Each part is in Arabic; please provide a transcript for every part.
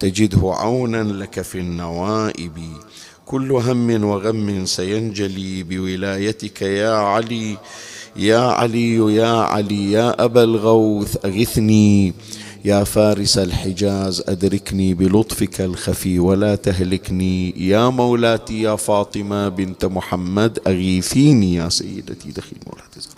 تجده عونا لك في النوائب. كل هم وغم سينجلي بولايتك يا علي يا علي يا علي يا أبا الغوث أغثني. يا فارس الحجاز أدركني بلطفك الخفي ولا تهلكني. يا مولاتي يا فاطمة بنت محمد أغيثيني يا سيدتي دخيل مولاتي. زرع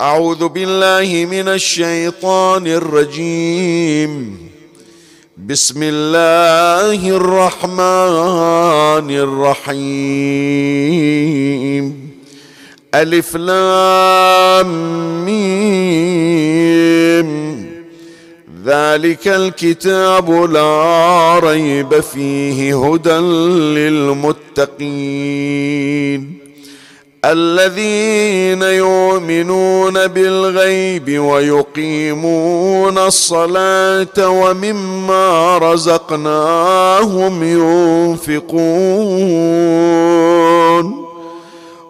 أعوذ بالله من الشيطان الرجيم. بسم الله الرحمن الرحيم. ألف لام ميم. ذلك الكتاب لا ريب فيه هدى للمتقين. الذين يؤمنون بالغيب ويقيمون الصلاة ومما رزقناهم ينفقون.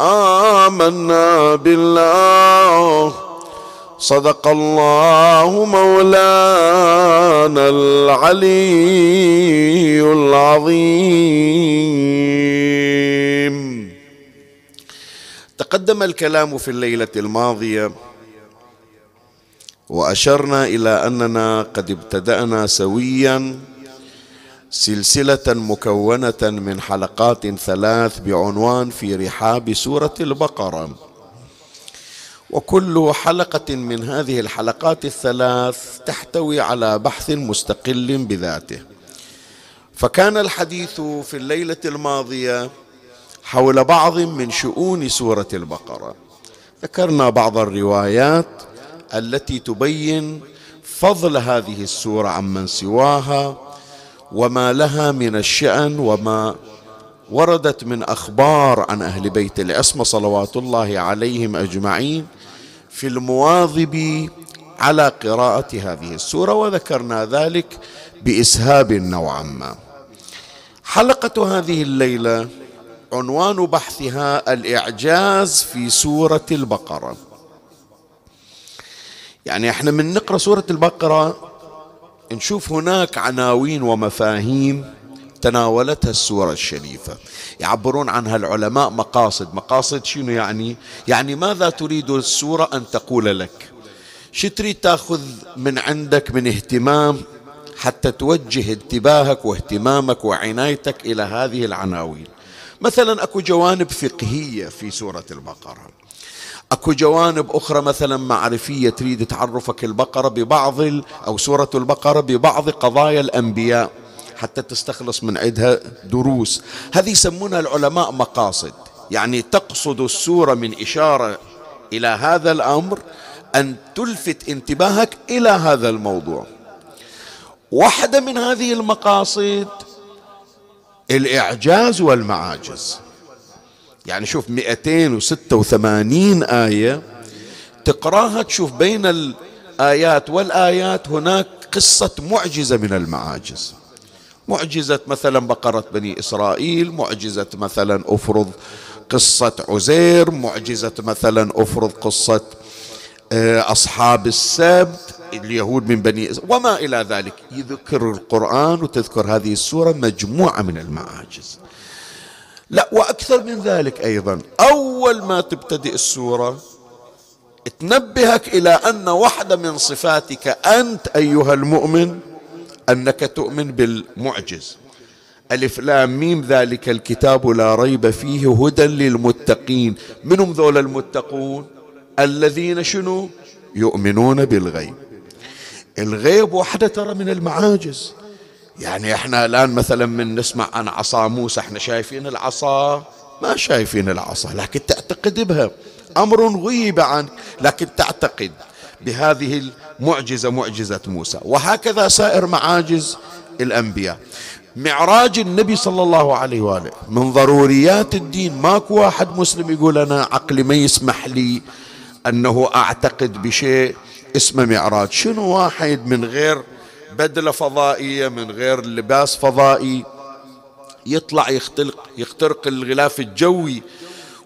آمنا بالله. صدق الله مولانا العلي العظيم. تقدم الكلام في الليلة الماضية وأشرنا إلى أننا قد ابتدأنا سويا سلسلة مكونة من حلقات ثلاث بعنوان في رحاب سورة البقرة. وكل حلقة من هذه الحلقات الثلاث تحتوي على بحث مستقل بذاته. فكان الحديث في الليلة الماضية حول بعض من شؤون سورة البقرة. ذكرنا بعض الروايات التي تبين فضل هذه السورة عمن سواها وما لها من الشأن وما وردت من أخبار عن أهل بيت العصمة صلوات الله عليهم أجمعين في المواظب على قراءة هذه السورة وذكرنا ذلك بإسهاب نوعا ما. حلقة هذه الليلة عنوان بحثها الإعجاز في سورة البقرة. يعني إحنا من نقرأ سورة البقرة نشوف هناك عناوين ومفاهيم تناولتها السورة الشريفة. يعبرون عنها العلماء مقاصد. مقاصد شنو يعني؟ يعني ماذا تريد السورة أن تقول لك؟ شو تريد تاخذ من عندك من اهتمام حتى توجه انتباهك واهتمامك وعنايتك إلى هذه العناوين؟ مثلا أكو جوانب فقهية في سورة البقرة. أكو جوانب أخرى مثلا معرفية تريد تعرفك البقرة ببعض أو سورة البقرة ببعض قضايا الأنبياء حتى تستخلص من عندها دروس. هذه يسمونها العلماء مقاصد. يعني تقصد السورة من إشارة إلى هذا الأمر أن تلفت انتباهك إلى هذا الموضوع. واحدة من هذه المقاصد الإعجاز والمعاجز. يعني شوف 286 آية تقراها تشوف بين الآيات والآيات هناك قصة معجزة من المعاجز. معجزة مثلا بقرة بني إسرائيل معجزة مثلا أفرض قصة عزير معجزة مثلا أفرض قصة آه، أصحاب السبت اليهود من بني إسرائيل وما إلى ذلك. يذكر القرآن وتذكر هذه السورة مجموعة من المعاجز. لا وأكثر من ذلك أيضا. أول ما تبتدئ السورة تنبهك إلى أن واحدة من صفاتك أنت أيها المؤمن أنك تؤمن بالمعجز. ألف لام ميم ذلك الكتاب لا ريب فيه هدى للمتقين. منهم ذول المتقون؟ الذين شنو؟ يؤمنون بالغيب. الغيب وحدة ترى من المعاجز. يعني إحنا الآن مثلا من نسمع عن عصا موسى إحنا شايفين العصا؟ ما شايفين العصا لكن تعتقد بها. أمر غيب عنك لكن تعتقد بهذه المعجزة معجزة موسى. وهكذا سائر معاجز الأنبياء. معراج النبي صلى الله عليه وآله من ضروريات الدين. ماكو واحد مسلم يقول أنا عقلي ما يسمح لي أنه أعتقد بشيء اسمه معراج. شنو واحد من غير بدلة فضائية من غير لباس فضائي. يطلع يختلق يخترق الغلاف الجوي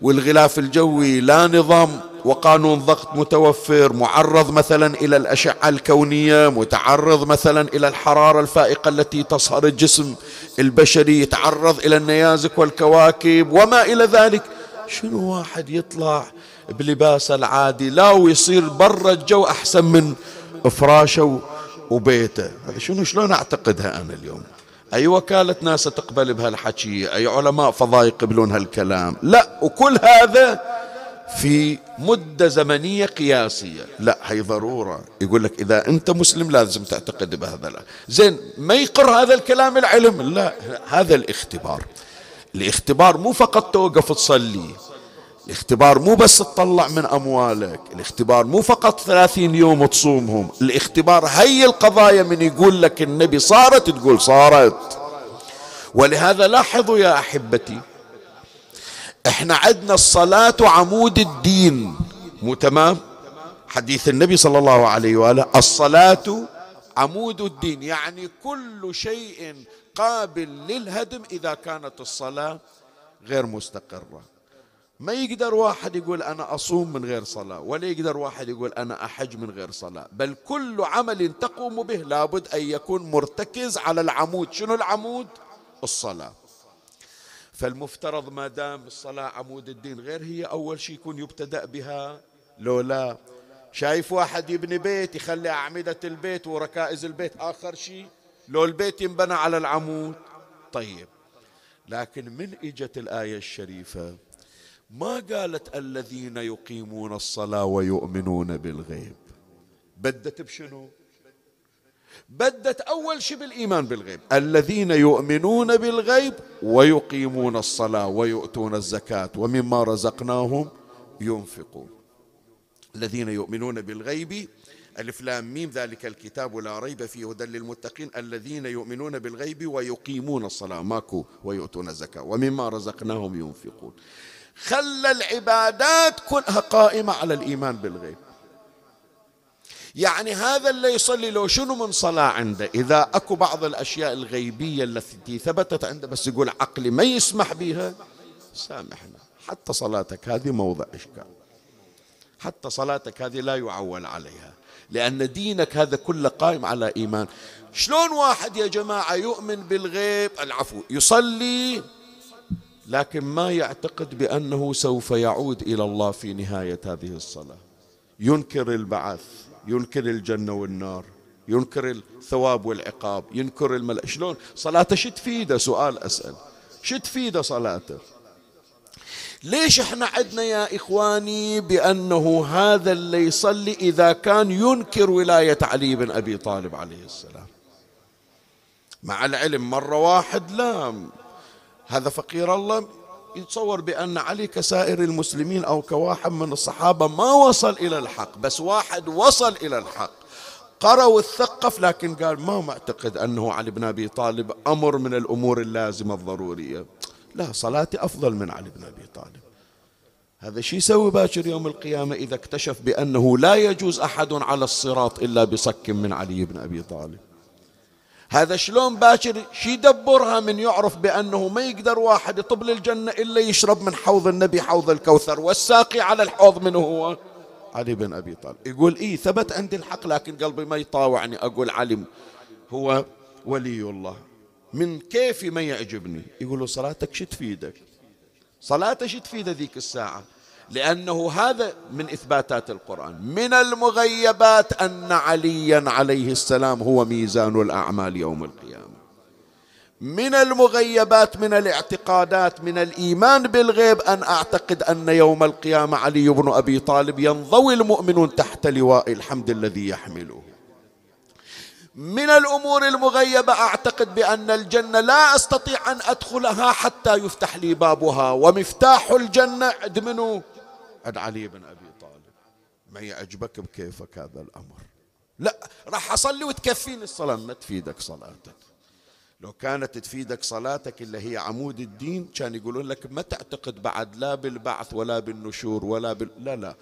والغلاف الجوي لا نظام وقانون ضغط متوفر معرض مثلا إلى الأشعة الكونية متعرض مثلا إلى الحرارة الفائقة التي تصهر الجسم البشري يتعرض إلى النيازك والكواكب وما إلى ذلك. شنو واحد يطلع بلباسه العادي؟ لا ويصير برا الجو أحسن من فراشه. وبيته. هذا شنو شلون أعتقدها أنا اليوم؟ أي وكالة ناسا تقبل بهالحكي؟ أي علماء فضاء يقبلون هالكلام؟ لا وكل هذا في مدة زمنية قياسية. لا هي ضرورة. يقول لك إذا أنت مسلم لازم تعتقد بهذا لا زين ما يقر هذا الكلام العلم؟ لا هذا الاختبار. الاختبار مو فقط توقف تصلي. الاختبار مو بس تطلع من أموالك الاختبار مو فقط ثلاثين يوم تصومهم الاختبار هي القضايا من يقول لك النبي صارت تقول صارت. ولهذا لاحظوا يا أحبتي إحنا عندنا الصلاة عمود الدين مو تمام؟ حديث النبي صلى الله عليه وآله الصلاة عمود الدين يعني كل شيء قابل للهدم إذا كانت الصلاة غير مستقرة. ما يقدر واحد يقول أنا أصوم من غير صلاة ولا يقدر واحد يقول أنا أحج من غير صلاة بل كل عمل تقوم به لابد أن يكون مرتكز على العمود. شنو العمود؟ الصلاة. فالمفترض ما دام الصلاة عمود الدين غير هي أول شيء يكون يبتدأ بها. لو لا شايف واحد يبني بيت يخلي أعمدة البيت وركائز البيت آخر شيء لو البيت ينبنى على العمود طيب. لكن من إجت الآية الشريفة؟ ما قالت الذين يقيمون الصلاة ويؤمنون بالغيب؟ بدت بشنو؟ بدت أول شيء بالإيمان بالغيب. الذين يؤمنون بالغيب ويقيمون الصلاة ويؤتون الزكاة ومما رزقناهم ينفقون. الذين يؤمنون بالغيب ألف لام ميم ذلك الكتاب لا ريب فيه هدى للمتقين. الذين يؤمنون بالغيب ويقيمون الصلاة ماكو ويؤتون الزكاة ومما رزقناهم ينفقون. خلى العبادات كلها قائمة على الإيمان بالغيب. يعني هذا اللي يصلي لو شنو من صلاة عنده؟ إذا أكو بعض الأشياء الغيبية التي ثبتت عنده بس يقول عقلي ما يسمح بها سامحنا. حتى صلاتك هذه موضع إشكال. حتى صلاتك هذه لا يعول عليها. لأن دينك هذا كله قائم على إيمان. شلون واحد يا جماعة يؤمن بالغيب؟ العفو. يصلي لكن ما يعتقد بأنه سوف يعود إلى الله في نهاية هذه الصلاة. ينكر البعث ينكر الجنة والنار ينكر الثواب والعقاب ينكر الملأ. شلون؟ صلاته شو تفيده سؤال أسأل. شو تفيده صلاته. ليش إحنا عدنا يا إخواني بأنه هذا اللي يصلي إذا كان ينكر ولاية علي بن أبي طالب عليه السلام؟ مع العلم مرة واحد لا. هذا فقير الله يتصور بأن علي كسائر المسلمين أو كواحد من الصحابة ما وصل إلى الحق بس واحد وصل إلى الحق. قرأ وثقف لكن قال ما معتقد أنه علي بن أبي طالب أمر من الأمور اللازمة الضرورية. لا صلاتي أفضل من علي بن أبي طالب. هذا شيء يسوي باكر يوم القيامة إذا اكتشف بأنه لا يجوز أحد على الصراط إلا بصك من علي بن أبي طالب. هذا شلون باكر شي يدبرها من يعرف بأنه ما يقدر واحد يطب للجنة إلا يشرب من حوض النبي حوض الكوثر والساقي على الحوض من هو. علي بن أبي طالب. يقول إيه ثبت عندي الحق لكن قلبي ما يطاوعني. أقول علي هو ولي الله. من كيفي ما يعجبني؟ يقولوا صلاتك شو تفيدك صلاته شو تفيد ذيك الساعة. لأنه هذا من إثباتات القرآن. من المغيبات أن عليا عليه السلام هو ميزان الأعمال يوم القيامة. من المغيبات من الاعتقادات من الإيمان بالغيب أن أعتقد أن يوم القيامة علي بن أبي طالب ينضوي المؤمنون تحت لواء الحمد الذي يحمله. من الأمور المغيبة أعتقد بأن الجنة لا أستطيع أن أدخلها حتى يفتح لي بابها. ومفتاح الجنة عند منو؟ عند علي بن أبي طالب. ما يعجبك بكيفك هذا الأمر؟ لا راح أصلي وتكفيني الصلاة. ما تفيدك صلاتك. لو كانت تفيدك صلاتك اللي هي عمود الدين كان يقولون لك ما تعتقد بعد لا بالبعث ولا بالنشور ولا بال... لا لا.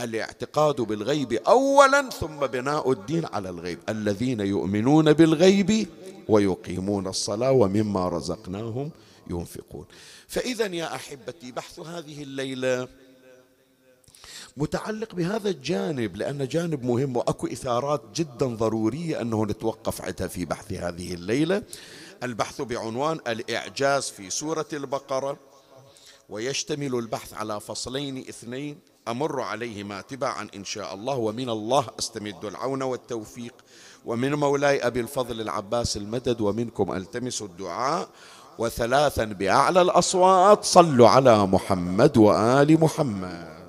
الاعتقاد بالغيب اولا ثم بناء الدين على الغيب. الذين يؤمنون بالغيب ويقيمون الصلاة ومما رزقناهم ينفقون. فاذا يا أحبتي بحث هذه الليلة متعلق بهذا الجانب لأن جانب مهم وأكو إثارات جدا ضرورية أنه نتوقف عندها في بحث هذه الليلة. البحث بعنوان الإعجاز في سورة البقرة ويشتمل البحث على فصلين اثنين. أمر عليهما تبعا إن شاء الله ومن الله أستمد العون والتوفيق. ومن مولاي أبي الفضل العباس المدد ومنكم ألتمس الدعاء. وثلاثا بأعلى الأصوات صلوا على محمد وآل محمد.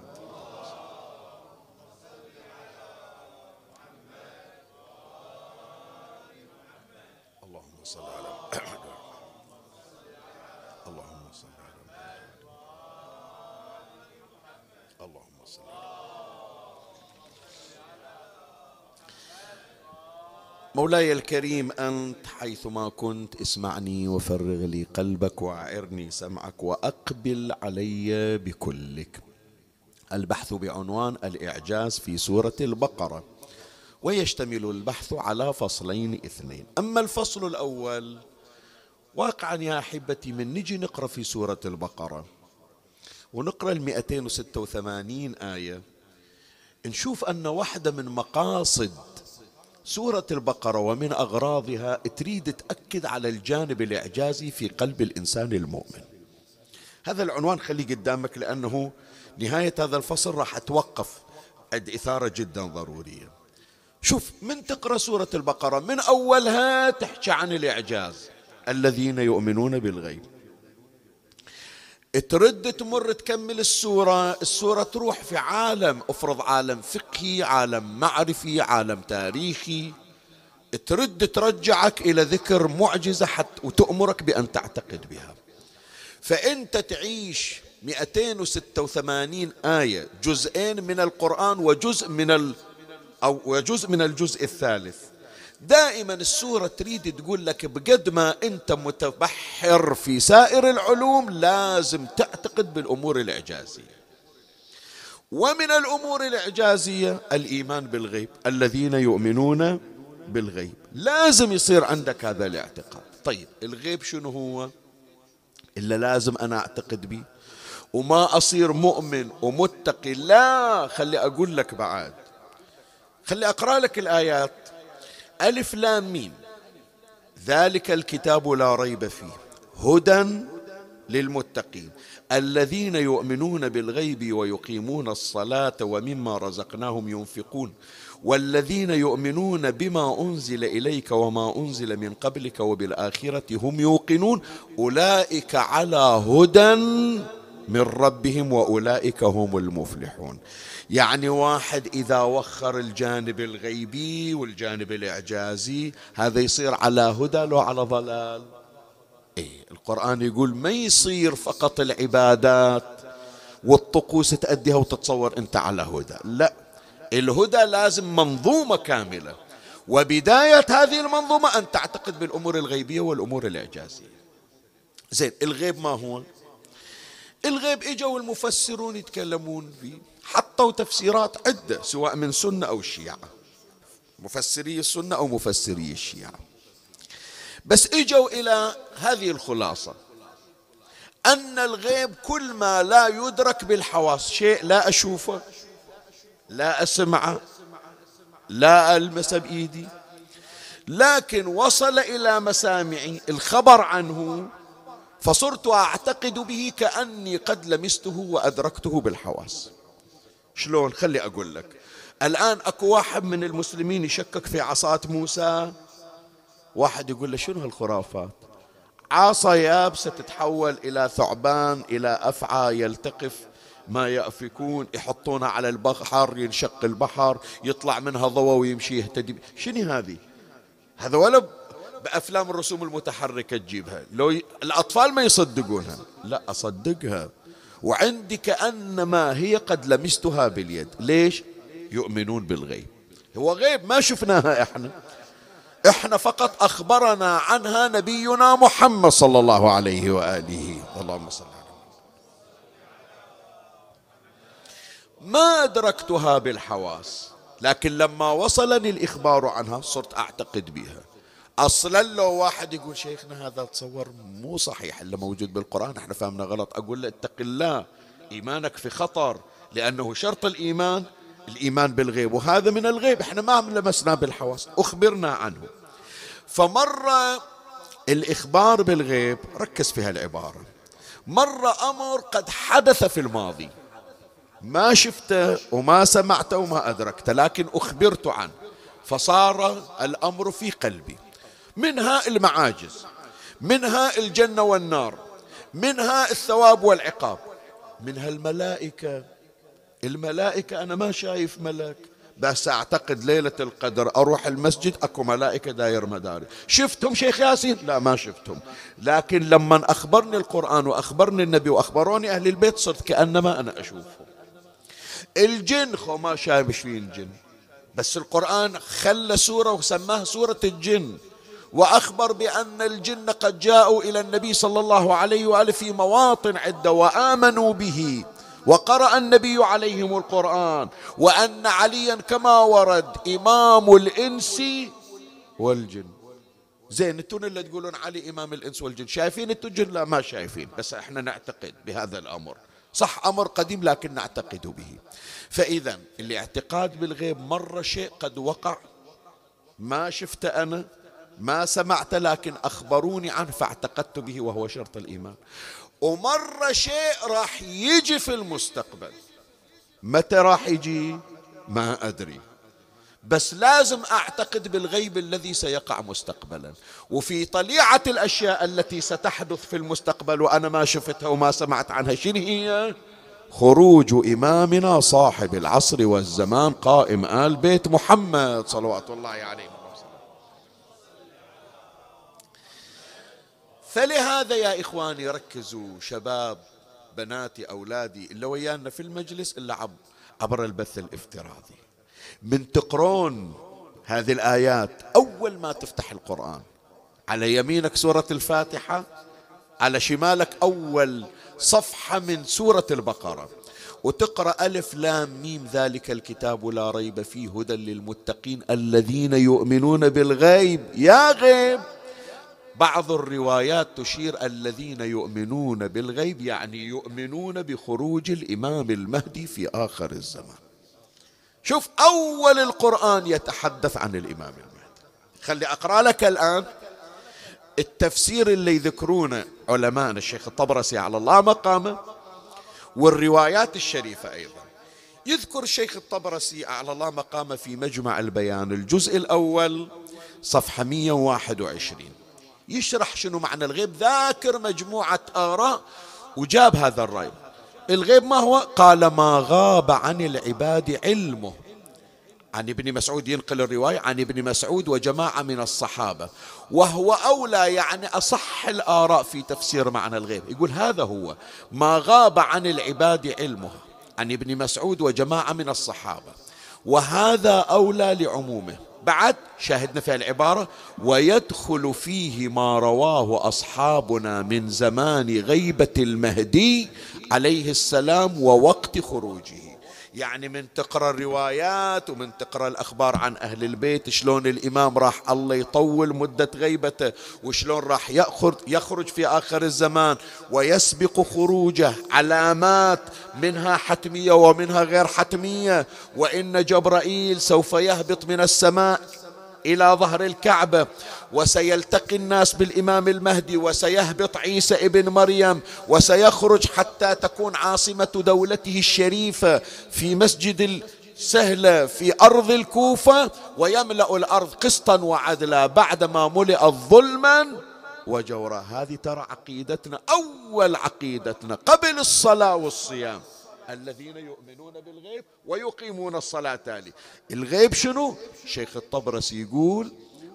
مولاي الكريم أنت حيثما كنت اسمعني وفرغ لي قلبك وأعرني سمعك وأقبل علي بكلك. البحث بعنوان الإعجاز في سورة البقرة ويشتمل البحث على فصلين اثنين. أما الفصل الأول واقعا يا أحبتي من نجي نقرأ في سورة البقرة ونقرأ المئتين وستة وثمانين آية نشوف أن واحدة من مقاصد سورة البقرة ومن أغراضها تريد تأكد على الجانب الإعجازي في قلب الإنسان المؤمن. هذا العنوان خليه قدامك لأنه نهاية هذا الفصل راح أتوقف عند إثارة جدا ضرورية. شوف من تقرأ سورة البقرة؟ من أولها تحكي عن الإعجاز. الذين يؤمنون بالغيب. ترد تمر تكمل السورة السورة تروح في عالم افرض عالم فقهي عالم معرفي عالم تاريخي. ترد ترجعك إلى ذكر معجزة حتى وتأمرك بأن تعتقد بها. فأنت تعيش 286 آية جزئين من القرآن وجزء من ال أو وجزء من الجزء الثالث. دائما السورة تريد تقول لك بقد ما أنت متبحر في سائر العلوم لازم تعتقد بالأمور الإعجازية. ومن الأمور الإعجازية الإيمان بالغيب الذين يؤمنون بالغيب. لازم يصير عندك هذا الاعتقاد. طيب الغيب شنو هو؟ إلا لازم أنا أعتقد به. وما أصير مؤمن ومتقي لا خلي أقول لك بعد. خلي أقرأ لك الآيات. ألف لام ميم. ذلك الكتاب لا ريب فيه. هدى للمتقين. الذين يؤمنون بالغيب ويقيمون الصلاة ومما رزقناهم ينفقون. والذين يؤمنون بما أنزل إليك وما أنزل من قبلك وبالآخرة هم يوقنون. أولئك على هدى من ربهم وأولئك هم المفلحون. يعني واحد إذا وخر الجانب الغيبي والجانب الإعجازي هذا يصير على هدى لو على ضلال. إيه القرآن يقول ما يصير فقط العبادات والطقوس تأديها وتتصور أنت على هدى. لا الهدى لازم منظومة كاملة. وبداية هذه المنظومة أن تعتقد بالأمور الغيبية والأمور الإعجازية. زين الغيب ما هو؟ الغيب اجوا المفسرون يتكلمون فيه. حطوا تفسيرات عدة سواء من سنة أو شيعة. مفسري السنة أو مفسري الشيعة. بس إجوا إلى هذه الخلاصة. أن الغيب كل ما لا يدرك بالحواس شيء لا أشوفه لا أسمعه لا ألمس بإيدي. لكن وصل إلى مسامعي الخبر عنه فصرت أعتقد به كأني قد لمسته وأدركته بالحواس. شلون؟ خلي أقول لك. الآن أكو واحد من المسلمين يشكك في عصاة موسى. واحد يقول له شنو هالخرافات؟ عصا يابسة تتحول إلى ثعبان إلى أفعى يلتقف. ما يأفكون يحطونها على البحر ينشق البحر يطلع منها ضوء ويمشي يهتدي. شنو هذه؟ هذا ولا بأفلام الرسوم المتحركة تجيبها. لو ي... الأطفال ما يصدقونها. لا أصدقها. وعندي كأنما هي قد لمستها باليد. ليش؟ يؤمنون بالغيب. هو غيب ما شفناها إحنا. إحنا فقط أخبرنا عنها نبينا محمد صلى الله عليه وآله. اللهم صل على ما أدركتها بالحواس لكن لما وصلني الإخبار عنها صرت أعتقد بها. أصلا لو واحد يقول شيخنا هذا تصور مو صحيح اللي موجود بالقرآن إحنا فهمنا غلط. أقول له اتق الله إيمانك في خطر لأنه شرط الإيمان الإيمان بالغيب وهذا من الغيب. إحنا ما لمسنا بالحواس أخبرنا عنه. فمرة الإخبار بالغيب ركز في هالعبارة. مرة أمر قد حدث في الماضي. ما شفته وما سمعته وما أدركته لكن أخبرت عنه. فصار الأمر في قلبي. منها المعاجز منها الجنة والنار منها الثواب والعقاب. منها الملائكة. الملائكة أنا ما شايف ملك بس أعتقد ليلة القدر أروح المسجد أكو ملائكة داير مداري. شفتهم شيخ ياسين؟ لا ما شفتهم لكن لما أخبرني القرآن وأخبرني النبي وأخبروني أهل البيت صرت كأنما أنا أشوفهم الجن خو ما شايف شوين الجن. بس القرآن خلى سورة وسماها سورة الجن. وأخبر بأن الجن قد جاءوا إلى النبي صلى الله عليه وآله في مواطن عدة وآمنوا به وقرأ النبي عليهم القرآن وأن عليا كما ورد إمام الإنس والجن. زين أنتم اللي تقولون علي إمام الإنس والجن. شايفين أنتم لا ما شايفين. بس إحنا نعتقد بهذا الأمر. صح أمر قديم لكن نعتقد به. فإذا الاعتقاد بالغيب مرة شيء قد وقع. ما شفته أنا؟ ما سمعت لكن أخبروني عنه فاعتقدت به وهو شرط الإيمان. ومرة شيء راح يجي في المستقبل. متى راح يجي؟ ما أدري. بس لازم أعتقد بالغيب الذي سيقع مستقبلا. وفي طليعة الأشياء التي ستحدث في المستقبل وأنا ما شفتها وما سمعت عنها شنو هي؟ خروج إمامنا صاحب العصر والزمان قائم آل بيت محمد صلوات الله عليه. فلهذا يا إخواني ركزوا شباب بناتي أولادي إلا ويانا في المجلس إلا عبر البث الافتراضي. من تقرون هذه الآيات أول ما تفتح القرآن. على يمينك سورة الفاتحة على شمالك أول صفحة من سورة البقرة. وتقرأ ألف لام ميم ذلك الكتاب لا ريب فيه هدى للمتقين الذين يؤمنون بالغيب. يا غيب! بعض الروايات تشير الذين يؤمنون بالغيب يعني يؤمنون بخروج الإمام المهدي في آخر الزمان. شوف أول القرآن يتحدث عن الإمام المهدي. خلي أقرأ لك الآن التفسير اللي يذكرونه علماء الشيخ الطبرسي على الله مقامه والروايات الشريفة أيضا. يذكر الشيخ الطبرسي على الله مقامه في مجمع البيان الجزء الأول صفحة 121 يشرح شنو معنى الغيب. ذاكر مجموعة آراء وجاب هذا الرأي. الغيب ما هو؟ قال ما غاب عن العباد علمه. عن ابن مسعود ينقل الرواية عن ابن مسعود وجماعة من الصحابة. وهو أولى يعني أصح الآراء في تفسير معنى الغيب. يقول هذا هو. ما غاب عن العباد علمه. عن ابن مسعود وجماعة من الصحابة. وهذا أولى لعمومه. بعد شاهدنا في العبارة ويدخل فيه ما رواه أصحابنا من زمان غيبة المهدي عليه السلام ووقت خروجه. يعني من تقرأ الروايات ومن تقرأ الأخبار عن أهل البيت شلون الإمام راح الله يطول مدة غيبته وشلون راح ياخذ يخرج في آخر الزمان ويسبق خروجه علامات منها حتمية ومنها غير حتمية وإن جبرائيل سوف يهبط من السماء. إلى ظهر الكعبة وسيلتقي الناس بالإمام المهدي وسيهبط عيسى ابن مريم وسيخرج حتى تكون عاصمة دولته الشريفة في مسجد السهله في أرض الكوفة ويملأ الأرض قسطا وعدلا بعدما ملئت ظلما وجورا. هذه ترى عقيدتنا أول عقيدتنا قبل الصلاة والصيام. الذين يؤمنون بالغيب ويقيمون الصلاة تالي الغيب شنو؟ شيخ الطبرس يقول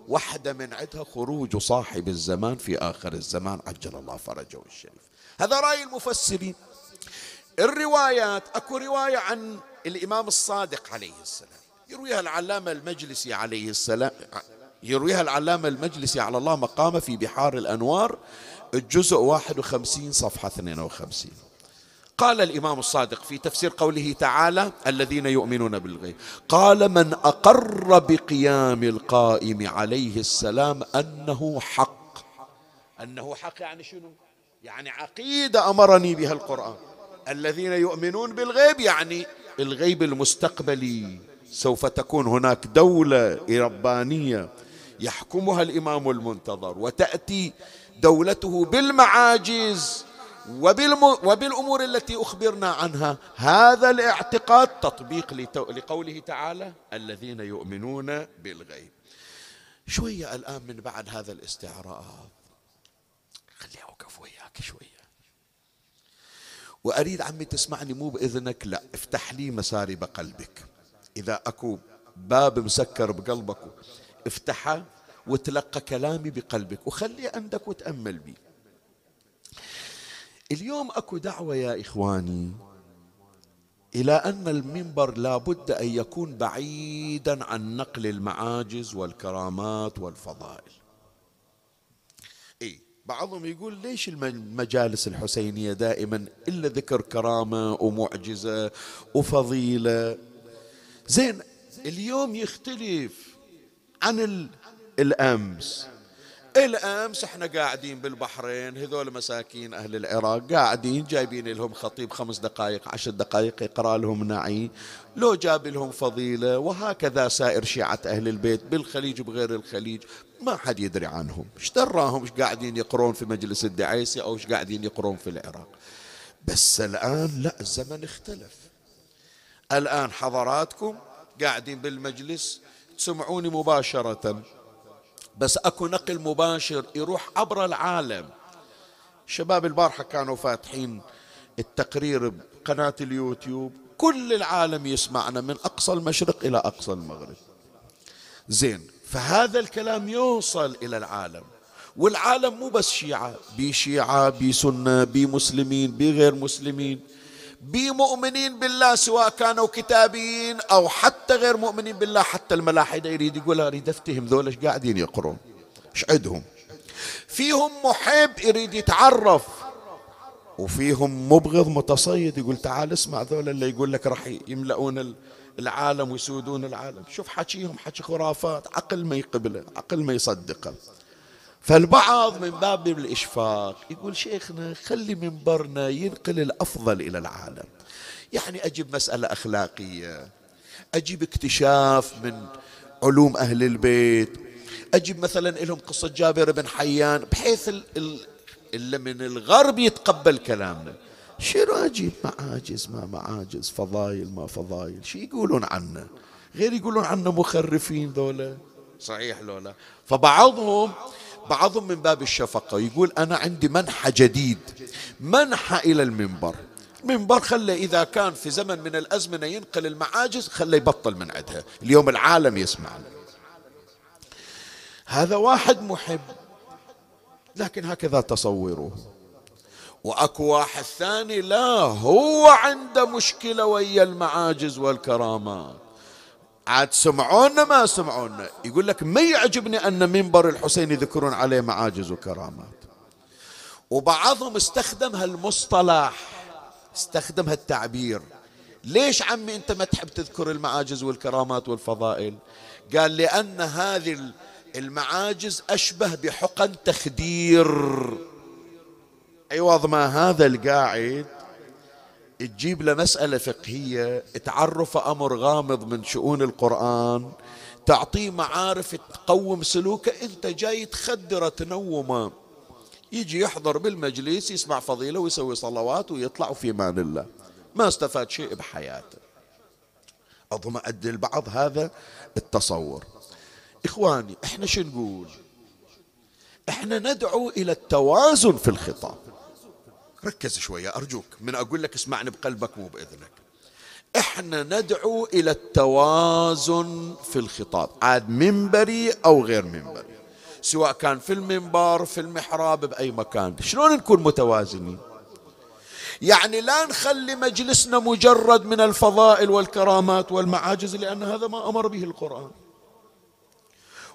واحدة من عدها خروج صاحب الزمان في آخر الزمان عجل الله فرجه الشريف. هذا رأي المفسرين. الروايات أكو رواية عن الإمام الصادق عليه السلام. يرويها العلامة المجلسي عليه السلام. يرويها العلامة المجلسي على الله مقامه في بحار الأنوار الجزء 51 صفحة 52 قال الإمام الصادق في تفسير قوله تعالى الذين يؤمنون بالغيب قال من أقر بقيام القائم عليه السلام أنه حق. أنه حق يعني شنو؟ يعني عقيدة أمرني بها القرآن. الذين يؤمنون بالغيب يعني الغيب المستقبلي. سوف تكون هناك دولة ربانية يحكمها الإمام المنتظر وتأتي دولته بالمعاجز. وبالأمور التي أخبرنا عنها هذا الاعتقاد تطبيق لقوله تعالى الذين يؤمنون بالغيب. شوية الآن من بعد هذا الاستعراض. خليني أوقف وياك شوية. وأريد عمي تسمعني مو بإذنك لا افتح لي مسارب قلبك. إذا أكو باب مسكر بقلبك افتحه وتلقى كلامي بقلبك وخلي عندك وتأمل بي. اليوم أكو دعوة يا إخواني إلى أن المنبر لابد أن يكون بعيدا عن نقل المعاجز والكرامات والفضائل. إي بعضهم يقول ليش المجالس الحسينية دائما إلا ذكر كرامة ومعجزة وفضيلة؟ زين اليوم يختلف عن الأمس. الامس إحنا قاعدين بالبحرين هذول مساكين أهل العراق قاعدين جايبين لهم خطيب خمس دقائق عشر دقائق يقرأ لهم نعي. لو جاب لهم فضيلة وهكذا سائر شيعة أهل البيت بالخليج وبغير الخليج ما حد يدري عنهم. إيش دراهم؟ إيش قاعدين يقرون في مجلس الدعيسي أو إيش قاعدين يقرون في العراق؟ بس الآن لا الزمن اختلف. الآن حضراتكم قاعدين بالمجلس تسمعوني مباشرة. بس اكو نقل مباشر يروح عبر العالم. شباب البارحة كانوا فاتحين التقرير بقناة اليوتيوب. كل العالم يسمعنا من أقصى المشرق إلى أقصى المغرب. زين فهذا الكلام يوصل إلى العالم. والعالم مو بس شيعة بي شيعة بي سنة بي مسلمين بي غير مسلمين. بمؤمنين بالله سواء كانوا كتابيين أو حتى غير مؤمنين بالله حتى الملاحدة يريد يقول أريد أفتهم ذول إيش قاعدين يقرون؟ إيش عندهم؟ فيهم محب يريد يتعرف وفيهم مبغض متصيد يقول تعال اسمع ذول اللي يقول لك راح يملؤون العالم ويسودون العالم. شوف حكيهم حكي خرافات عقل ما يقبله عقل ما يصدقه. فالبعض من باب الإشفاق يقول شيخنا خلي منبرنا ينقل الأفضل إلى العالم. يعني أجيب مسألة أخلاقية أجيب اكتشاف من علوم أهل البيت أجيب مثلا لهم قصة جابر بن حيان بحيث اللي من الغرب يتقبل كلامنا. شنو أجيب؟ معاجز ما معاجز فضايل ما فضايل. شو يقولون عنا غير يقولون عنا مخرفين ذولا. صحيح لولا. فبعضهم بعضهم من باب الشفقة يقول أنا عندي منحى جديد منحى إلى المنبر. منبر خلى إذا كان في زمن من الأزمنة ينقل المعاجز خلى يبطل من عندها. اليوم العالم يسمعنا. هذا واحد محب لكن هكذا تصوروه وأكو واحد ثاني لا هو عنده مشكلة ويا المعاجز والكرامات. عاد سمعونا ما سمعونا. يقول لك ما يعجبني أن منبر الحسين يذكرون عليه معاجز وكرامات. وبعضهم استخدم هالمصطلح استخدم هالتعبير. ليش عمي أنت ما تحب تذكر المعاجز والكرامات والفضائل؟ قال لأن هذه المعاجز أشبه بحقن تخدير. عوض ما هذا القاعد؟ تجيب له مسألة فقهية تعرف أمر غامض من شؤون القرآن تعطيه معارف تقوم سلوكه أنت جاي تخدره تنومه. يجي يحضر بالمجلس يسمع فضيلة ويسوي صلوات ويطلع في مان الله. ما استفاد شيء بحياته. أظن أدي البعض هذا التصور. إخواني إحنا شو نقول؟ إحنا ندعو إلى التوازن في الخطاب. ركز شوية أرجوك من أقول لك اسمعني بقلبك مو بإذنك. إحنا ندعو إلى التوازن في الخطاب عاد منبري أو غير منبري. سواء كان في المنبر في المحراب بأي مكان. شلون نكون متوازنين؟ يعني لا نخلي مجلسنا مجرد من الفضائل والكرامات والمعاجز لأن هذا ما أمر به القرآن.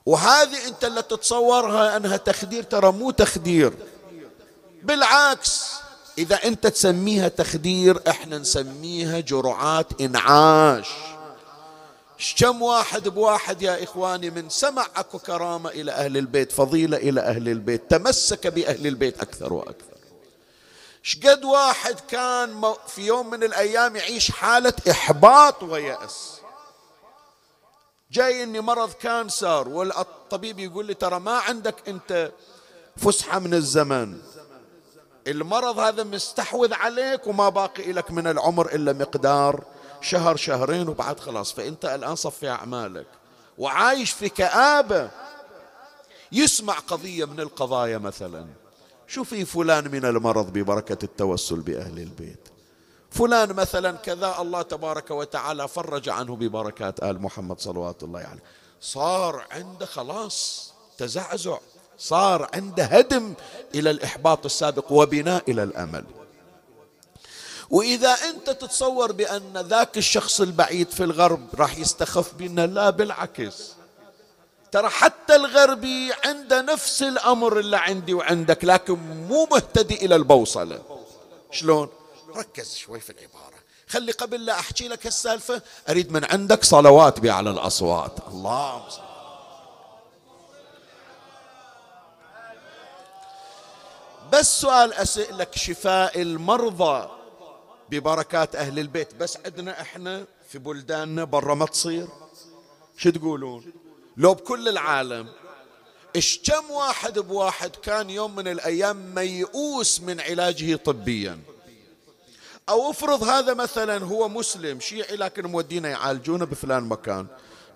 وهذه أنت اللي تتصورها أنها تخدير ترى مو تخدير. بالعكس إذا أنت تسميها تخدير إحنا نسميها جرعات إنعاش. كم واحد بواحد يا إخواني من سمع أكو كرامة إلى أهل البيت فضيلة إلى أهل البيت تمسك بأهل البيت أكثر وأكثر. شقد واحد كان في يوم من الأيام يعيش حالة إحباط ويأس. جاي إني مرض كانسر والطبيب يقول لي ترى ما عندك أنت فسحة من الزمن. المرض هذا مستحوذ عليك وما باقي لك من العمر إلا مقدار شهر شهرين وبعد خلاص. فأنت الآن صفي أعمالك وعايش في كآبة يسمع قضية من القضايا مثلا. شو في فلان من المرض ببركة التوسل بأهل البيت. فلان مثلا كذا الله تبارك وتعالى فرج عنه ببركات آل محمد صلوات الله عليه. يعني صار عنده خلاص تزعزع. صار عنده هدم إلى الإحباط السابق وبناء إلى الأمل. وإذا أنت تتصور بأن ذاك الشخص البعيد في الغرب راح يستخف بنا لا بالعكس. ترى حتى الغربي عنده نفس الأمر اللي عندي وعندك لكن مو مهتدي إلى البوصلة. شلون؟ ركز شوي في العبارة. خلي قبل لا أحكي لك السالفه أريد من عندك صلوات باعلى الأصوات. اللهم صل بس سؤال أسألك شفاء المرضى ببركات أهل البيت. بس عندنا إحنا في بلداننا برا ما تصير. شو تقولون؟ لو بكل العالم إيش كم واحد بواحد كان يوم من الأيام ميؤوس من علاجه طبيا؟ أو افرض هذا مثلا هو مسلم شيعي لكن مودينا يعالجونه بفلان مكان.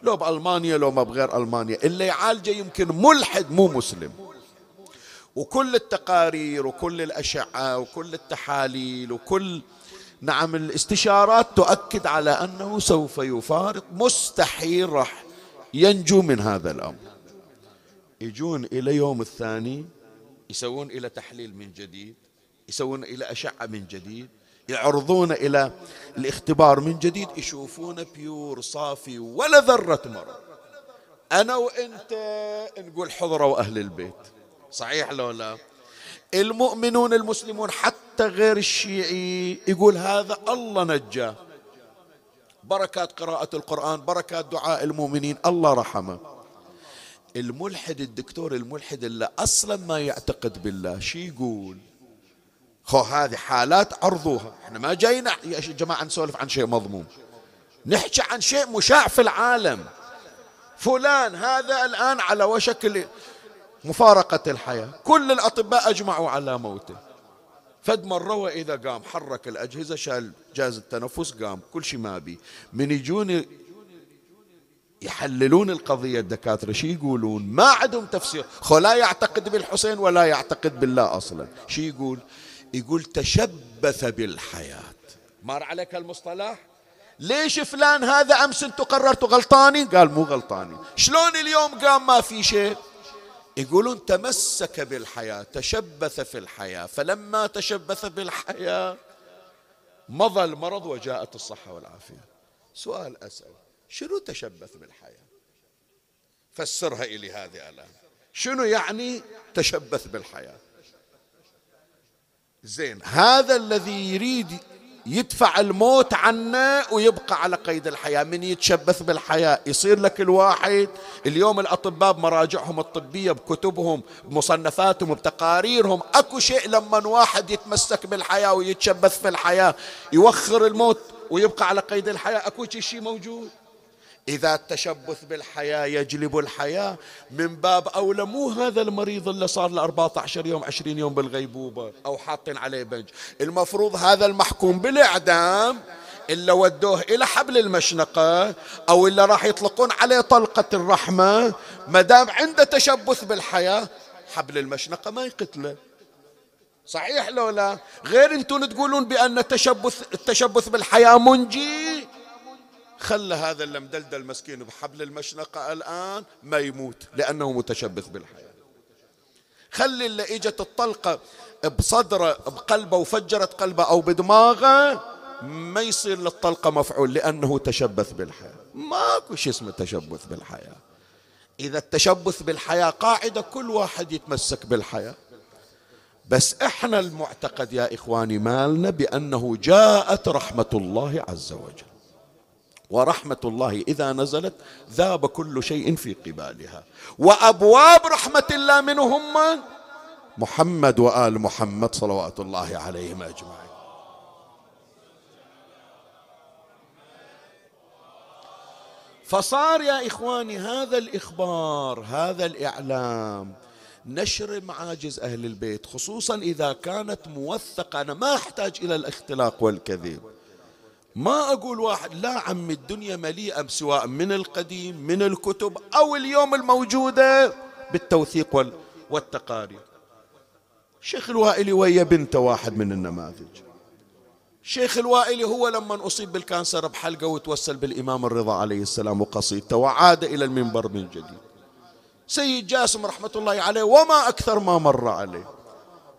لو بألمانيا لو ما بغير ألمانيا. اللي يعالجه يمكن ملحد مو مسلم. وكل التقارير وكل الأشعة وكل التحاليل وكل نعم الاستشارات تؤكد على أنه سوف يفارق. مستحيل راح ينجو من هذا الأمر. يجون إلى يوم الثاني يسوون إلى تحليل من جديد يسوون إلى أشعة من جديد يعرضون إلى الاختبار من جديد يشوفون بيور صافي ولا ذرة مرض. أنا وأنت نقول حضروا أهل البيت. صحيح لو لا؟ المؤمنون المسلمون حتى غير الشيعي يقول هذا الله نجاه. بركات قراءة القرآن بركات دعاء المؤمنين الله رحمه. الملحد الدكتور الملحد اللي أصلا ما يعتقد بالله شي يقول؟ خو هذه حالات عرضوها. إحنا ما جايين يا جماعة نسولف عن شيء مضمون. نحكي عن شيء مشاع في العالم. فلان هذا الآن على وشك مفارقة الحياة. كل الأطباء أجمعوا على موته. فد مرة وإذا قام حرك الأجهزة شال جهاز التنفس قام. كل شيء ما بي من يجون يحللون القضية الدكاترة شي يقولون؟ ما عندهم تفسير. خو لا يعتقد بالحسين ولا يعتقد بالله أصلا. شي يقول؟ يقول تشبث بالحياة. مر عليك المصطلح؟ ليش فلان هذا أمس أنتم قررتوا غلطاني قال مو غلطاني شلون اليوم قام ما في شيء؟ يقولون تمسك بالحياة تشبث في الحياة فلما تشبث بالحياة مضى المرض وجاءت الصحة والعافية. سؤال أسأل شنو تشبث بالحياة؟ فسرها إلي هذه الآن. شنو يعني تشبث بالحياة؟ زين هذا الذي يريد يدفع الموت عنا ويبقى على قيد الحياة. من يتشبث بالحياة يصير لك الواحد. اليوم الأطباء بمراجعهم الطبية بكتبهم بمصنفاتهم بتقاريرهم أكو شيء لما واحد يتمسك بالحياة ويتشبث في الحياة يوخر الموت ويبقى على قيد الحياة. أكو شيء موجود؟ إذا التشبث بالحياة يجلب الحياة. من باب أولى مو هذا المريض اللي صار له 14 يوم 20 يوم بالغيبوبة أو حاطين عليه بنج. المفروض هذا المحكوم بالإعدام إلا ودوه إلى حبل المشنقة أو إلا راح يطلقون عليه طلقة الرحمة. ما دام عنده تشبث بالحياة حبل المشنقة ما يقتله. صحيح لو لا؟ غير أنتم تقولون بأن التشبث التشبث بالحياة منجي. خلى هذا اللي مدلدل مسكين بحبل المشنقة الآن ما يموت لأنه متشبث بالحياة. خلي اللي إجت الطلقة بصدره بقلبه وفجرت قلبه أو بدماغه ما يصير للطلقة مفعول لأنه تشبث بالحياة. ماكو شيء اسمه تشبث بالحياة. إذا التشبث بالحياة قاعدة كل واحد يتمسك بالحياة. بس إحنا المعتقد يا إخواني مالنا بأنه جاءت رحمة الله عز وجل. ورحمة الله إذا نزلت ذاب كل شيء في قبالها. وأبواب رحمة الله منهم محمد وآل محمد صلوات الله عليهم أجمعين. فصار يا إخواني هذا الإخبار هذا الإعلام نشر معاجز أهل البيت خصوصا إذا كانت موثقة. أنا ما أحتاج إلى الاختلاق والكذب. ما أقول واحد لا عم الدنيا مليئة سواء من القديم من الكتب أو اليوم الموجودة بالتوثيق والتقارير. شيخ الوائلي ويا بنته واحد من النماذج. شيخ الوائلي هو لما أصيب بالكانسر بحلقة وتوسل بالإمام الرضا عليه السلام وقصيدته وعاد إلى المنبر من جديد. سيد جاسم رحمة الله عليه وما أكثر ما مر عليه.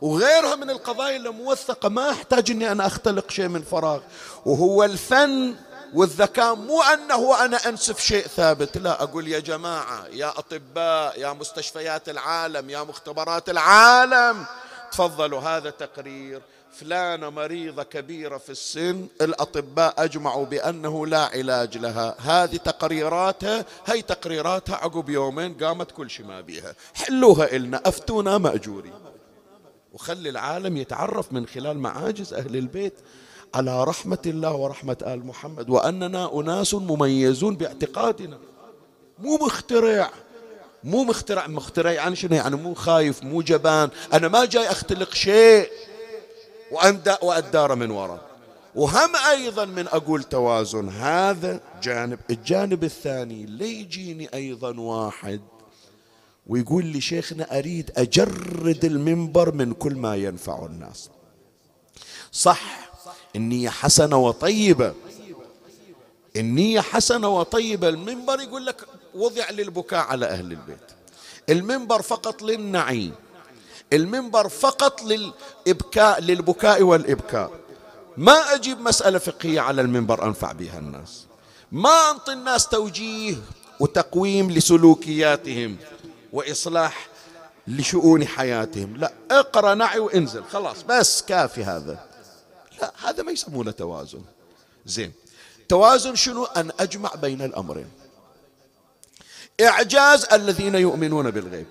وغيرها من القضايا الموثقة ما أحتاج أني أنا أختلق شيء من فراغ. وهو الفن والذكاء مو أنه أنا أنسف شيء ثابت. لا أقول يا جماعة يا أطباء يا مستشفيات العالم يا مختبرات العالم تفضلوا هذا تقرير فلانة مريضة كبيرة في السن الأطباء أجمعوا بأنه لا علاج لها. هذه تقريراتها هي تقريراتها عقب يومين قامت كل شيء ما بيها. حلوها إلنا أفتونا مأجورين. وخلي العالم يتعرف من خلال معاجز أهل البيت على رحمة الله ورحمة آل محمد وأننا أناس مميزون باعتقادنا. مو مخترع مو مخترع مخترع يعني شنو؟ يعني مو خايف مو جبان. أنا ما جاي أختلق شيء وأدار من وراء. وهم أيضا من أقول توازن هذا جانب الجانب الثاني ليجيني أيضا واحد. ويقول لي شيخنا أريد أجرد المنبر من كل ما ينفع الناس. صح النية حسنة وطيبة. النية حسنة وطيبة. المنبر يقول لك وضع للبكاء على أهل البيت. المنبر فقط للنعيم. المنبر فقط للإبكاء للبكاء والإبكاء. ما أجيب مسألة فقهية على المنبر أنفع بها الناس. ما أنطي الناس توجيه وتقويم لسلوكياتهم. وإصلاح لشؤون حياتهم. لا اقرأ نعي وانزل. خلاص بس كافي هذا. لا هذا ما يسمونه توازن. زين. توازن شنو؟ أن أجمع بين الأمرين. إعجاز الذين يؤمنون بالغيب.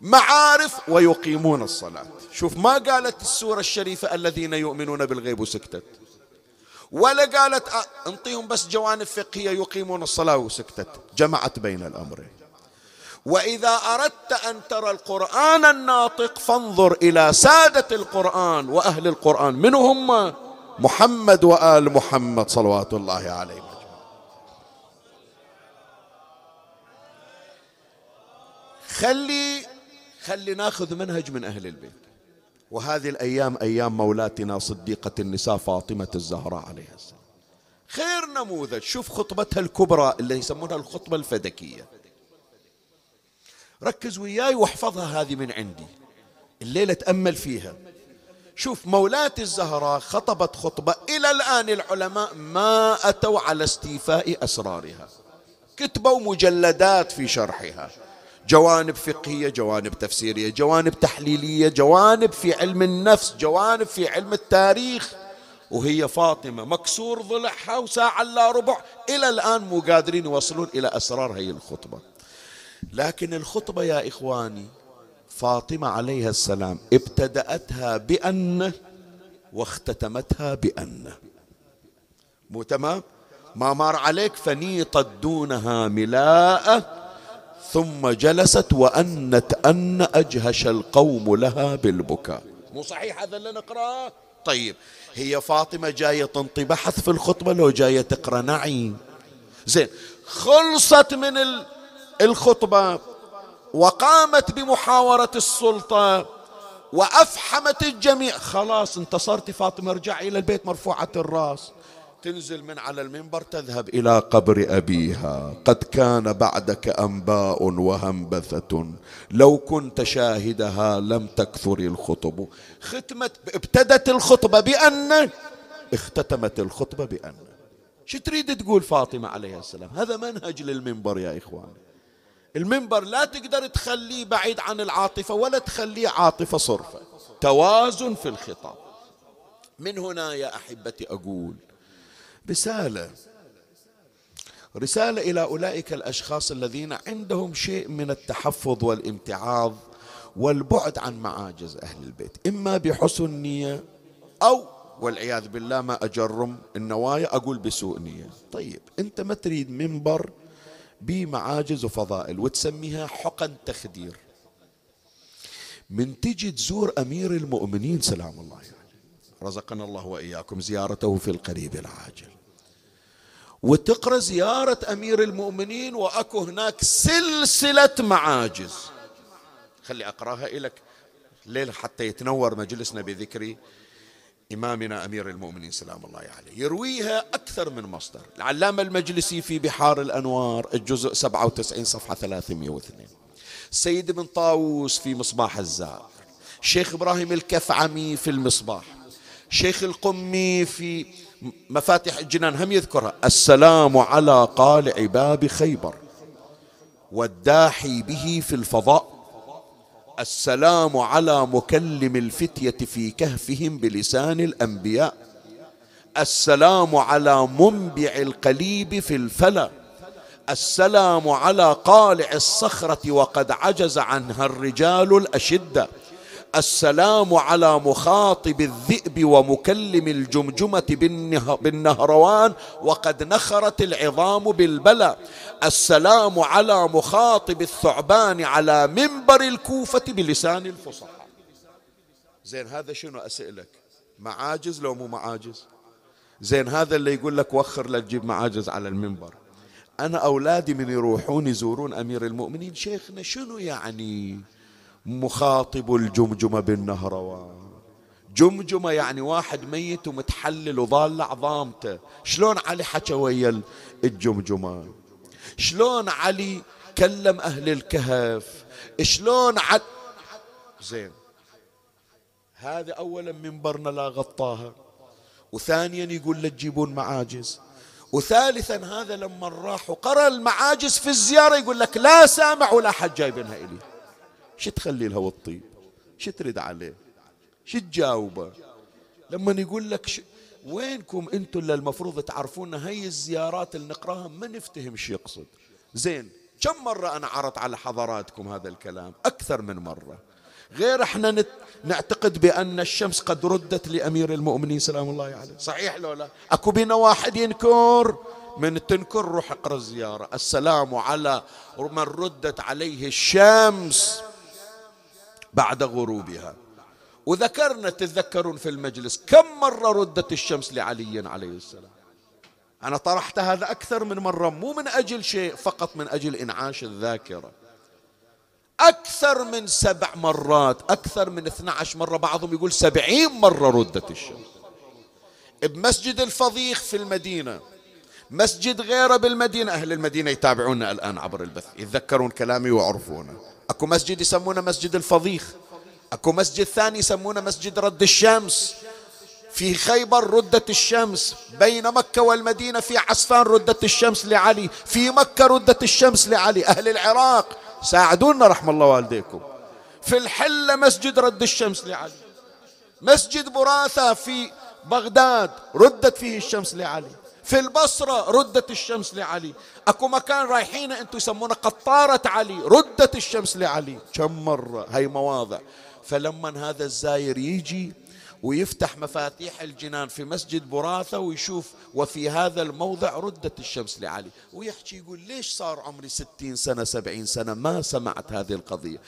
معارف ويقيمون الصلاة. شوف ما قالت السورة الشريفة الذين يؤمنون بالغيب وسكتت. ولا قالت أنطيهم بس جوانب فقهية يقيمون الصلاة وسكتت. جمعت بين الأمرين. وإذا أردت أن ترى القرآن الناطق فانظر إلى سادة القرآن وأهل القرآن من هم محمد وآل محمد صلوات الله عليهم خلي خلي ناخذ منهج من أهل البيت. وهذه الأيام أيام مولاتنا صديقة النساء فاطمة الزهراء عليها السلام. خير نموذج. شوف خطبتها الكبرى اللي يسمونها الخطبة الفدكية. ركز وياي واحفظها هذه من عندي. الليلة تأمل فيها. شوف مولاتي الزهراء خطبت خطبة إلى الآن العلماء ما أتوا على استيفاء أسرارها. كتبوا مجلدات في شرحها. جوانب فقهية جوانب تفسيرية جوانب تحليلية جوانب في علم النفس جوانب في علم التاريخ. وهي فاطمة مكسور ضلعها وساعة لا ربع. إلى الآن مو قادرين يوصلون إلى أسرار هي الخطبة. لكن الخطبة يا إخواني فاطمة عليها السلام ابتدأتها بأن واختتمتها بأن. مو تمام؟ ما مر عليك فنيطت دونها ملاءة ثم جلست وأنت أن أجهش القوم لها بالبكاء. مو صحيح هذا اللي نقرأه؟ طيب هي فاطمة جاية تنطي بحث في الخطبة لو جاية تقرأ نعي زين خلصت من الخطبة وقامت بمحاورة السلطة وأفحمت الجميع. خلاص انتصرت فاطمة ارجع إلى البيت مرفوعة الرأس. تنزل من على المنبر تذهب إلى قبر أبيها. قد كان بعدك أنباء وهنبثة. لو كنت شاهدها لم تكثر الخطب. ختمت ابتدت الخطبة بأن اختتمت الخطبة بأن. شو تريد تقول فاطمة عليها السلام؟ هذا منهج للمنبر يا إخواني. المنبر لا تقدر تخليه بعيد عن العاطفة ولا تخليه عاطفة صرفة. توازن في الخطاب. من هنا يا أحبتي أقول رسالة. رسالة إلى أولئك الأشخاص الذين عندهم شيء من التحفظ والامتعاض والبعد عن معاجز أهل البيت. إما بحسن نية أو والعياذ بالله ما أجرم النوايا أقول بسوء نية. طيب أنت ما تريد منبر بمعاجز وفضائل وتسميها حقن تخدير. من تجي تزور أمير المؤمنين سلام الله عليه. رزقنا الله وإياكم زيارته في القريب العاجل. وتقرأ زيارة أمير المؤمنين وأكو هناك سلسلة معاجز. خلي أقراها لك ليل حتى يتنور مجلسنا بذكر إمامنا أمير المؤمنين سلام الله عليه يرويها أكثر من مصدر. العلامة المجلسي في بحار الأنوار الجزء 97 صفحة 302 سيد بن طاووس في مصباح الزائر. شيخ إبراهيم الكفعمي في المصباح. شيخ القمي في مفاتيح الجنان هم يذكرها. السلام على قالع باب خيبر والداحي به في الفضاء. السلام على مكلم الفتية في كهفهم بلسان الأنبياء. السلام على منبع القليب في الفلا. السلام على قالع الصخرة وقد عجز عنها الرجال الأشدة. السلام على مخاطب الذئب ومكلم الجمجمة بالنهروان وقد نخرت العظام بالبلى السلام على مخاطب الثعبان على منبر الكوفة بلسان الفصحاء. زين هذا شنو أسألك معاجز لو مو معاجز؟ زين هذا اللي يقول لك وخر لا تجيب معاجز على المنبر. أنا أولادي من يروحون يزورون أمير المؤمنين. شيخنا شنو يعني؟ مخاطب الجمجمة بالنهروان. جمجمة يعني واحد ميت ومتحلل وضال عظامته. شلون علي حكى ويا الجمجمة؟ شلون علي كلم أهل الكهف؟ شلون عد زين. هذا أولا منبرنا لا غطاها وثانيا يقول لا تجيبون معاجز. وثالثا هذا لما راح وقرأ المعاجز في الزيارة يقول لك لا سامع ولا حد جايبينها إلي. شو تخلي الهوى الطيب شو ترد عليه شو تجاوبه. لما يقول لك ش... وينكم أنتم اللي المفروض تعرفون هاي الزيارات اللي نقراها؟ ما نفتهم شو يقصد. زين كم مرة أنا عرضت على حضراتكم هذا الكلام؟ أكثر من مرة. غير إحنا نت... نعتقد بأن الشمس قد ردت لأمير المؤمنين سلام الله عليه. صحيح لو لا؟ أكو بينا واحد ينكر؟ من تنكر روح اقرأ الزيارة. السلام على من ردت عليه الشمس. بعد غروبها. وذكرنا تتذكرون في المجلس كم مرة ردت الشمس لعلي عليه السلام. أنا طرحت هذا أكثر من مرة مو من أجل شيء فقط من أجل إنعاش الذاكرة. أكثر من سبع مرات أكثر من 12 مرة بعضهم يقول سبعين مرة ردت الشمس. بمسجد الفضيخ في المدينة مسجد غيره بالمدينة. أهل المدينة يتابعونا الآن عبر البث يتذكرون كلامي ويعرفونه. أكو مسجد يسمونه مسجد الفضيخ أكو مسجد ثاني يسمونه مسجد رد الشمس. في خيبر ردت الشمس بين مكة والمدينة في عسفان ردت الشمس لعلي في مكة ردت الشمس لعلي. أهل العراق ساعدونا رحم الله والديكم. في الحلة مسجد رد الشمس لعلي. مسجد براثة في بغداد ردت فيه الشمس لعلي. في البصرة ردت الشمس لعلي. أكو مكان رايحين أنتم يسمونه قطارة علي. ردت الشمس لعلي. كم مرة؟ هاي مواضع. فلما هذا الزاير يجي ويفتح مفاتيح الجنان في مسجد براثة ويشوف وفي هذا الموضع ردت الشمس لعلي. ويحكي يقول ليش صار عمري ستين سنة سبعين سنة؟ ما سمعت هذه القضية.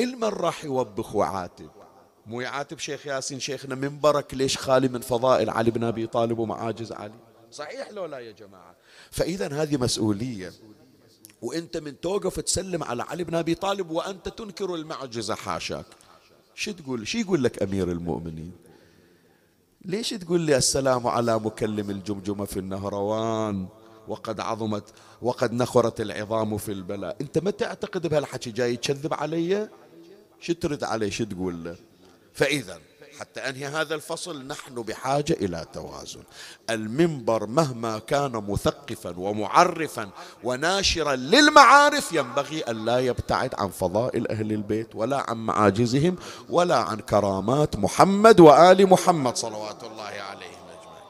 المن راح يوبخ وعاتب. مو يعاتب شيخ ياسين؟ شيخنا منبرك ليش خالي من فضائل علي بن أبي طالب ومعاجز علي؟ صحيح لو لا يا جماعة. فإذا هذه مسؤولية وإنت من توقف تسلم على علي بن أبي طالب وأنت تنكر المعجزة حاشاك. شو تقول؟ شو يقول لك أمير المؤمنين؟ ليش تقول لي السلام على مكلم الجمجمة في النهروان وقد عظمت وقد نخرت العظام في البلاء؟ أنت ما تعتقد بهالحكي جاي تكذب علي؟ شو ترد عليه شو تقول له؟ فإذا حتى أنهي هذا الفصل نحن بحاجة إلى توازن. المنبر مهما كان مثقفا ومعرفا وناشرا للمعارف ينبغي أن لا يبتعد عن فضائل أهل البيت ولا عن معاجزهم ولا عن كرامات محمد وآل محمد صلوات الله عليهم أجمعين.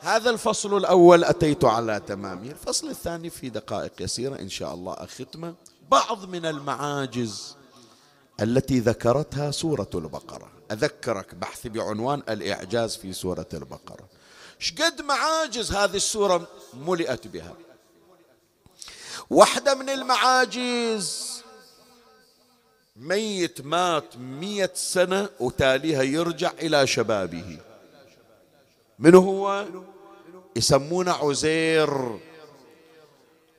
هذا الفصل الأول أتيت على تمامه الفصل الثاني في دقائق يسيرة إن شاء الله أختمة. بعض من المعاجز التي ذكرتها سورة البقرة. أذكرك بحث بعنوان الإعجاز في سورة البقرة. شقد معاجز هذه السورة ملئت بها. واحدة من المعاجز ميت مات مية سنة وتاليها يرجع إلى شبابه. من هو؟ يسمونه عزير.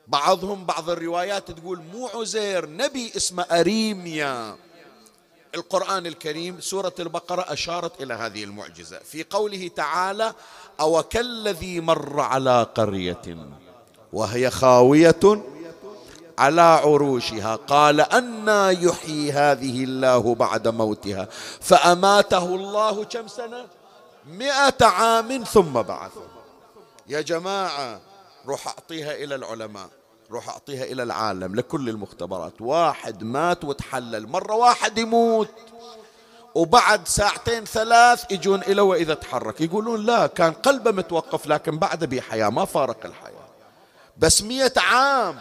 بعضهم بعض الروايات تقول مو عزير نبي اسمه أريميا. القرآن الكريم سورة البقرة أشارت إلى هذه المعجزة. في قوله تعالى أو كالذي مر على قرية وهي خاوية على عروشها قال أنا يحيي هذه الله بعد موتها فأماته الله كم سنة؟ مئة عام ثم بعثه. يا جماعة روح أعطيها إلى العلماء. روح أعطيها إلى العالم لكل المختبرات. واحد مات وتحلل مرة واحد يموت وبعد ساعتين ثلاث يجون إلى وإذا تحرك. يقولون لا كان قلبه متوقف لكن بعد بحياة ما فارق الحياة. بس مية عام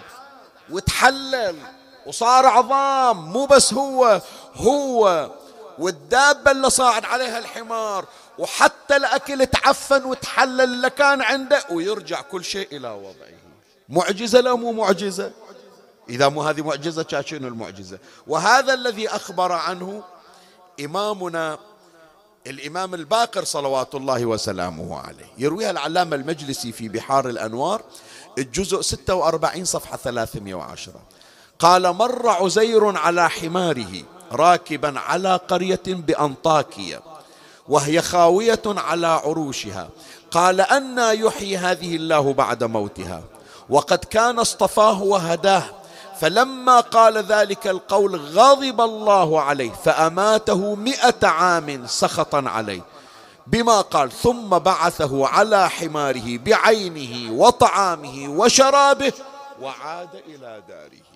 وتحلل وصار عظام مو بس هو هو والدابة اللي صاعد عليها الحمار وحتى الأكل تعفن وتحلل اللي كان عنده ويرجع كل شيء إلى وضعه. معجزة لا مو معجزة. إذا مو هذه معجزة شنو المعجزة؟ وهذا الذي أخبر عنه إمامنا الإمام الباقر صلوات الله وسلامه عليه. يرويها العلامة المجلسي في بحار الأنوار الجزء 46 صفحة 310 قال مر عزير على حماره راكبا على قرية بأنطاكية وهي خاوية على عروشها. قال أنا يحيي هذه الله بعد موتها. وقد كان اصطفاه وهداه. فلما قال ذلك القول غضب الله عليه فأماته مئة عام سخطا عليه. بما قال ثم بعثه على حماره بعينه وطعامه وشرابه وعاد إلى داره.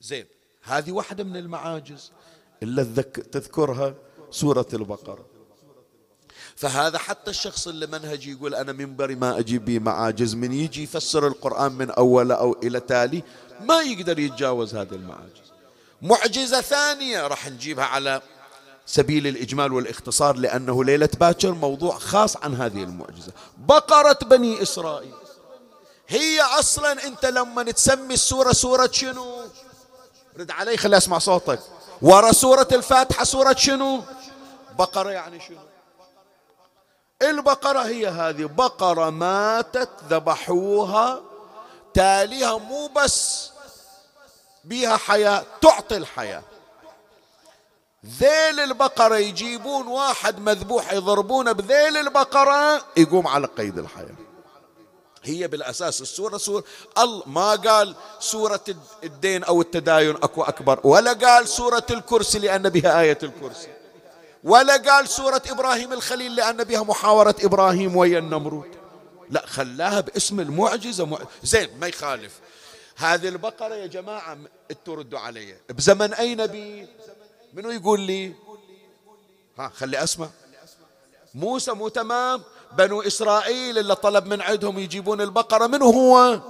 زين هذه واحدة من المعاجز إلا تذكرها سورة البقرة. فهذا حتى الشخص اللي منهج يقول أنا منبري ما أجيب به معاجز من يجي يفسر القرآن من أول أو إلى تالي ما يقدر يتجاوز هذه المعاجز. معجزة ثانية راح نجيبها على سبيل الإجمال والإختصار لأنه ليلة باكر موضوع خاص عن هذه المعجزة. بقرة بني إسرائيل. هي أصلا أنت لما تسمي السورة سورة شنو؟ رد علي خلي أسمع صوتك. ورا سورة الفاتحة سورة شنو؟ بقرة يعني شنو؟ البقرة هي هذه. بقرة ماتت ذبحوها. تاليها مو بس بيها حياة تعطي الحياة. ذيل البقرة يجيبون واحد مذبوح يضربونه بذيل البقرة يقوم على قيد الحياة. هي بالأساس السورة سورة ما قال سورة الدين أو التداين أكو أكبر ولا قال سورة الكرسي لأن بها آية الكرسي. ولا قال سورة إبراهيم الخليل لأن بها محاورة إبراهيم ويا النمرود. لا خلاها باسم المعجزة. مع... زين ما يخالف. هذه البقرة يا جماعة تردوا علي. بزمن أي نبي منو يقول لي؟ ها خلي أسمع. موسى مو تمام؟ بنو إسرائيل اللي طلب من عندهم يجيبون البقرة منو هو؟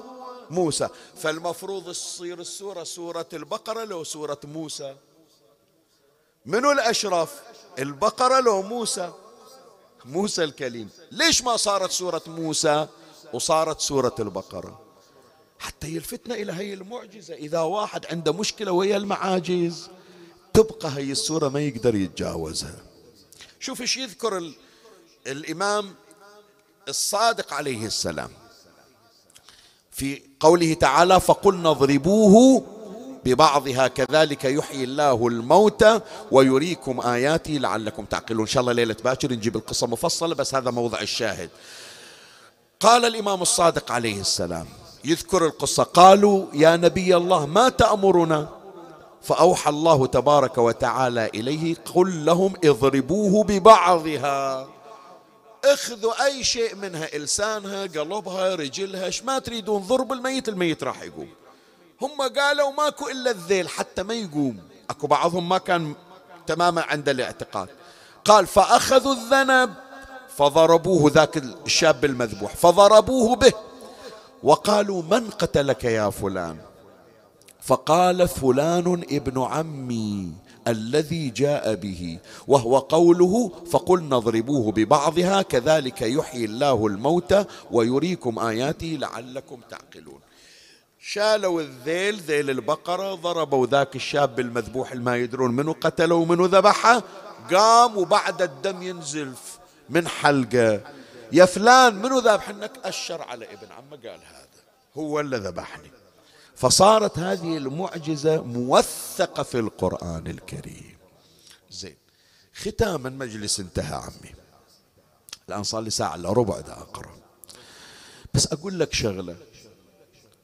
موسى. فالمفروض تصير السورة سورة البقرة لو سورة موسى. منو الأشرف؟ البقرة لو موسى. موسى الكليم. ليش ما صارت سورة موسى وصارت سورة البقرة؟ حتى يلفتنا إلى هي المعجزة. إذا واحد عنده مشكلة ويا المعاجز تبقى هي السورة ما يقدر يتجاوزها. شوف إيش يذكر الإمام الصادق عليه السلام. في قوله تعالى فقلنا اضربوه ببعضها كذلك يحيي الله الموتى ويريكم آياته لعلكم تعقلون. إن شاء الله ليلة باكر نجيب القصة مفصلة بس هذا موضع الشاهد. قال الإمام الصادق عليه السلام يذكر القصة قالوا يا نبي الله ما تأمرنا؟ فأوحى الله تبارك وتعالى إليه قل لهم اضربوه ببعضها. اخذوا أي شيء منها إلسانها قلبها رجلها ما تريدون ضرب الميت الميت راح يقوم. هم قالوا ماكو إلا الذيل حتى ما يقوم. أكو بعضهم ما كان تماما عند الاعتقاد. قال فأخذوا الذنب فضربوه ذاك الشاب المذبوح. فضربوه به. وقالوا من قتلك يا فلان؟ فقال فلان ابن عمي الذي جاء به. وهو قوله فقلنا اضربوه ببعضها كذلك يحيي الله الموتى ويريكم آياته لعلكم تعقلون. شالوا الذيل ذيل البقرة ضربوا ذاك الشاب المذبوح ما يدرون منو قتله ومنو ذبحة قام وبعد الدم ينزل من حلقة. يا فلان منو ذبحنك أشر على ابن عمه قال هذا. هو اللي ذبحني. فصارت هذه المعجزة موثقة في القرآن الكريم. زين ختام المجلس انتهى عمي. الآن صار لي ساعة إلا ربع دا أقرأ. بس أقول لك شغلة.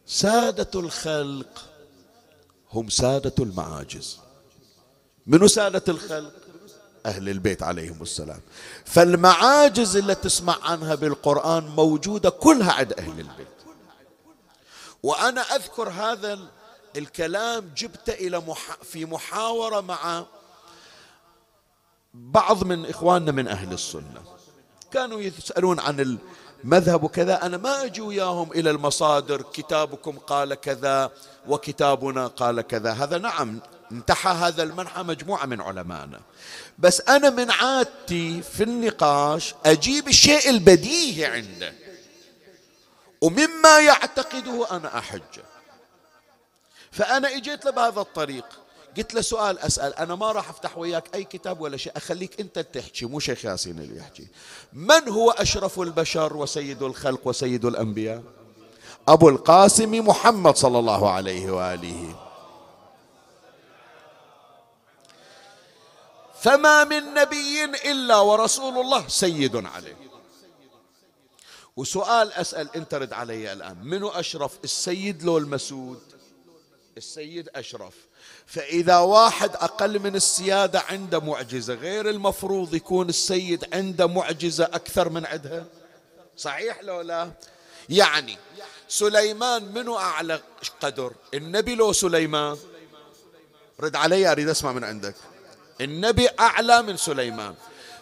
سادة الخلق هم سادة المعاجز. منو سادة الخلق؟ أهل البيت عليهم السلام. فالمعاجز اللي تسمع عنها بالقرآن موجودة كلها عند أهل البيت. وأنا أذكر هذا الكلام جبت إلى مح... في محاورة مع بعض من إخواننا من أهل السنة. كانوا يسألون عن المذهب وكذا أنا ما أجي وياهم إلى المصادر كتابكم قال كذا وكتابنا قال كذا. هذا نعم انتحى هذا المنحى مجموعة من علمائنا. بس أنا من عادتي في النقاش أجيب الشيء البديهي عنده. ومما يعتقده أنا أحجه. فأنا إجيت له بهذا الطريق. قلت له سؤال أسأل أنا ما راح أفتح وياك أي كتاب ولا شيء أخليك أنت تحكي مو شيخ ياسين اللي يحكي. من هو أشرف البشر وسيد الخلق وسيد الأنبياء؟ أبو القاسم محمد صلى الله عليه وآله. فما من نبي إلا ورسول الله سيد عليه. وسؤال أسأل أنت رد علي الآن منو أشرف؟ السيد لو المسود. السيد أشرف. فإذا واحد أقل من السيادة عنده معجزة غير المفروض يكون السيد عنده معجزة أكثر من عندها؟ صحيح لو لا؟ يعني سليمان منو أعلى قدر؟ النبي لو سليمان. رد علي أريد أسمع من عندك. النبي أعلى من سليمان.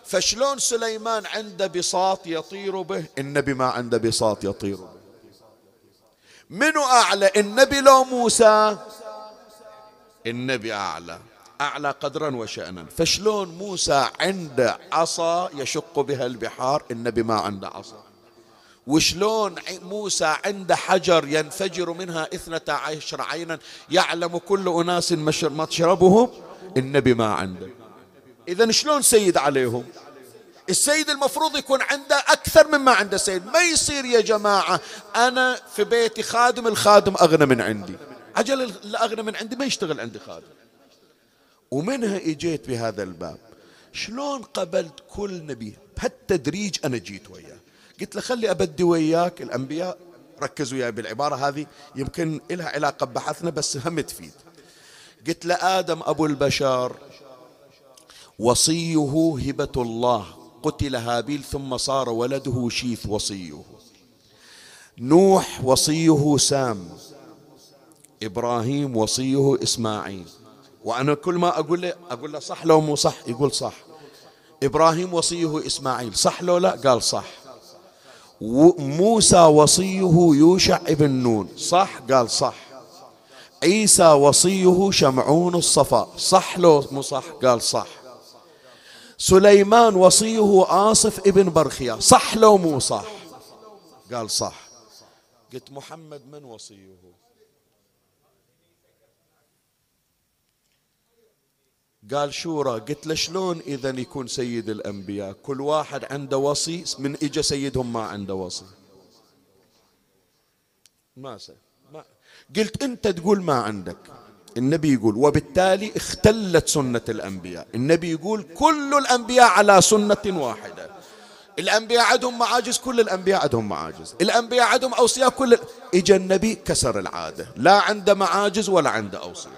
فشلون سليمان عنده بساط يطير به؟ النبي ما عنده بساط يطير به. منو أعلى؟ النبي لو موسى. النبي أعلى أعلى قدرا وشأنا. فشلون موسى عنده عصا يشق بها البحار؟ النبي ما عنده عصا. وشلون موسى عنده حجر ينفجر منها اثنتا عشر عينا؟ يعلم كل أناس مشربهم؟ النبي ما عنده. إذا شلون سيد عليهم؟ السيد المفروض يكون عنده أكثر مما عنده سيد. ما يصير يا جماعة أنا في بيتي خادم الخادم أغنى من عندي. عجل الأغنى من عندي ما يشتغل عندي خادم. ومنها إجيت بهذا الباب. شلون قبلت كل نبي؟ بهالتدريج أنا جيت وياه. قلت له خلي أبدي وياك. الأنبياء ركزوا وياي بالعبارة هذه. يمكن لها علاقة بحثنا بس هم تفيد. قلت له آدم أبو البشر وصيه هبة الله. قتل هابيل ثم صار ولده شيث وصيه. نوح وصيه سام. إبراهيم وصيه إسماعيل. وأنا كل ما أقول له أقول له صح لو مو صح يقول صح. إبراهيم وصيه إسماعيل صح لو لا؟ قال صح. موسى وصيه يوشع ابن نون صح؟ قال صح. عيسى وصيه شمعون الصفا صح لو مو صح؟ قال صح. سليمان وصيه آصف ابن برخيا صح لو مو صح؟ قال صح. قلت محمد من وصيه؟ قال شورى قلت له شلون إذا يكون سيد الأنبياء؟ كل واحد عنده وصي من إجا سيدهم ما عنده وصي. ما. ما. قلت أنت تقول ما عندك. النبي يقول وبالتالي اختلت سنة الأنبياء. النبي يقول كل الأنبياء على سنة واحدة. الأنبياء عندهم معاجز كل الأنبياء عندهم معاجز. الأنبياء عندهم أوصياء كل إجا النبي كسر العادة. لا عنده معاجز ولا عنده أوصياء.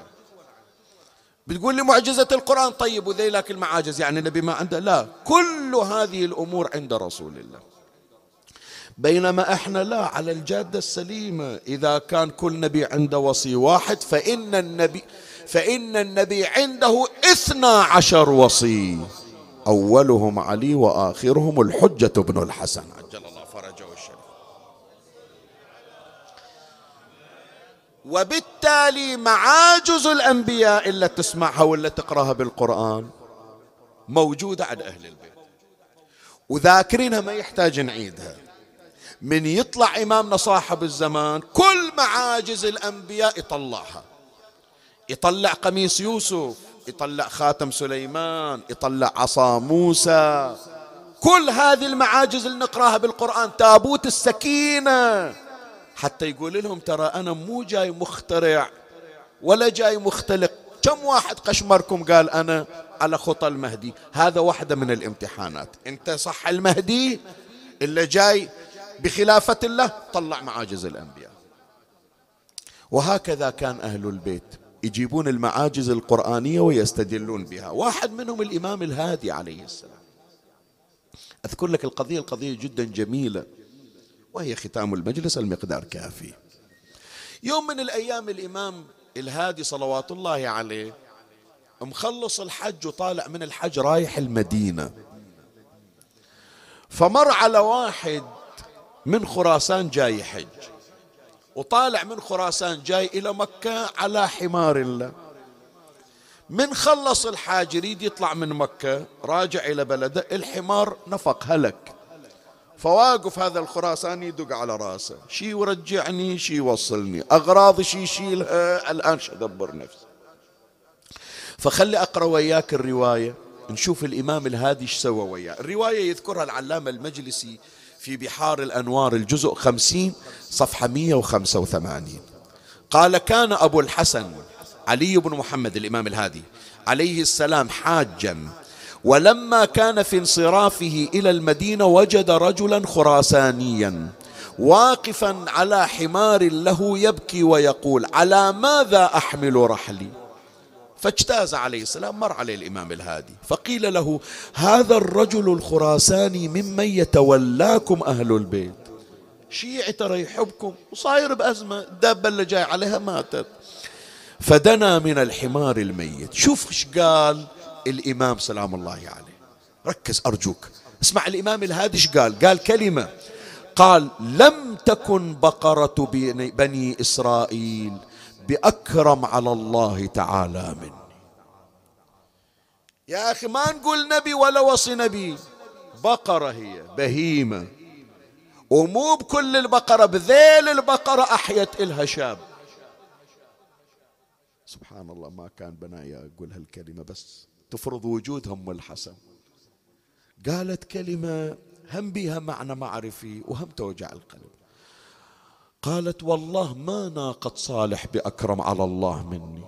بتقول لي معجزة القرآن؟ طيب وذيلاك المعاجز؟ يعني النبي ما عنده؟ لا. كل هذه الأمور عند رسول الله. بينما إحنا لا على الجادة السليمة. إذا كان كل نبي عنده وصي واحد فإن النبي فإن النبي عنده اثنا عشر وصي. أولهم علي وآخرهم الحجة بن الحسن. عجل الله فرجه الشريف وبالتالي معاجز الأنبياء إلا تسمعها ولا تقرأها بالقرآن موجودة عند أهل البيت. وذاكرينها ما يحتاج نعيدها. من يطلع إمامنا صاحب الزمان كل معاجز الأنبياء يطلعها. يطلع قميص يوسف يطلع خاتم سليمان يطلع عصا موسى. كل هذه المعاجز اللي نقراها بالقرآن تابوت السكينة. حتى يقول لهم ترى أنا مو جاي مخترع ولا جاي مختلق. كم واحد قشمركم قال أنا على خطى المهدي؟ هذا واحدة من الامتحانات. أنت صح المهدي اللي جاي بخلافة الله طلع معاجز الأنبياء. وهكذا كان أهل البيت يجيبون المعاجز القرآنية ويستدلون بها. واحد منهم الإمام الهادي عليه السلام. أذكر لك القضية القضية جدا جميلة. وهي ختام المجلس المقدار كافي. يوم من الأيام الإمام الهادي صلوات الله عليه مخلص الحج وطالع من الحج رايح المدينة. فمر على واحد من خراسان جاي حج وطالع من خراسان جاي إلى مكة على حمار الله. من خلص الحاج يريد يطلع من مكة راجع إلى بلده الحمار نفق هلك. فواقف هذا الخراساني يدق على راسه. شي يرجعني شي يوصلني. أغراضي شي يشيلها الآن شو أدبر نفسي. فخلي أقرأ وياك الرواية نشوف الإمام الهادي إيش سوى وياه. الرواية يذكرها العلامة المجلسي في بحار الأنوار الجزء خمسين صفحة مية وخمسة وثمانين. قال كان أبو الحسن علي بن محمد الإمام الهادي عليه السلام حاجا ولما كان في انصرافه إلى المدينة وجد رجلا خراسانيا واقفا على حمار له يبكي ويقول على ماذا أحمل رحلي؟ فاجتاز عليه السلام مر عليه الإمام الهادي فقيل له هذا الرجل الخراساني ممن يتولاكم أهل البيت. شيعي ترى يحبكم وصاير بأزمة الدابة اللي جاي عليها ماتت. فدنا من الحمار الميت. شوف إيش قال. الإمام سلام الله عليه. ركز أرجوك. اسمع الإمام الهادي إيش قال؟ قال كلمة. قال لم تكن بقرة بني إسرائيل بأكرم على الله تعالى مني. يا أخي ما نقول نبي ولا وصي نبي. بقرة هي بهيمة. ومو بكل البقرة بذيل البقرة أحيت إلها شاب. سبحان الله ما كان بنايا أقول هالكلمة بس. تفرض وجود أم الحسن قالت كلمة هم بها معنى معرفي وهم توجع القلب. قالت والله ما ناقة صالح بأكرم على الله مني.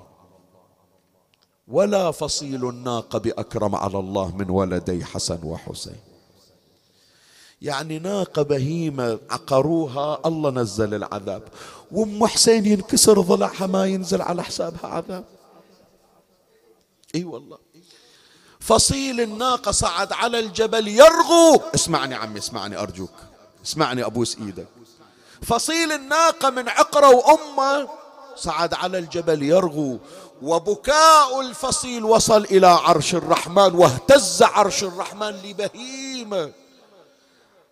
ولا فصيل الناقة بأكرم على الله من ولدي حسن وحسين. يعني ناقة بهيمة عقروها الله نزل العذاب. وأم حسين ينكسر ضلعها ما ينزل على حسابها عذاب. إي والله. فصيل الناقة صعد على الجبل يرغو. اسمعني عمي اسمعني أرجوك اسمعني أبوس إيدك. فصيل الناقة من عقرة وأمة صعد على الجبل يرغو. وبكاء الفصيل وصل إلى عرش الرحمن واهتز عرش الرحمن لبهيمة.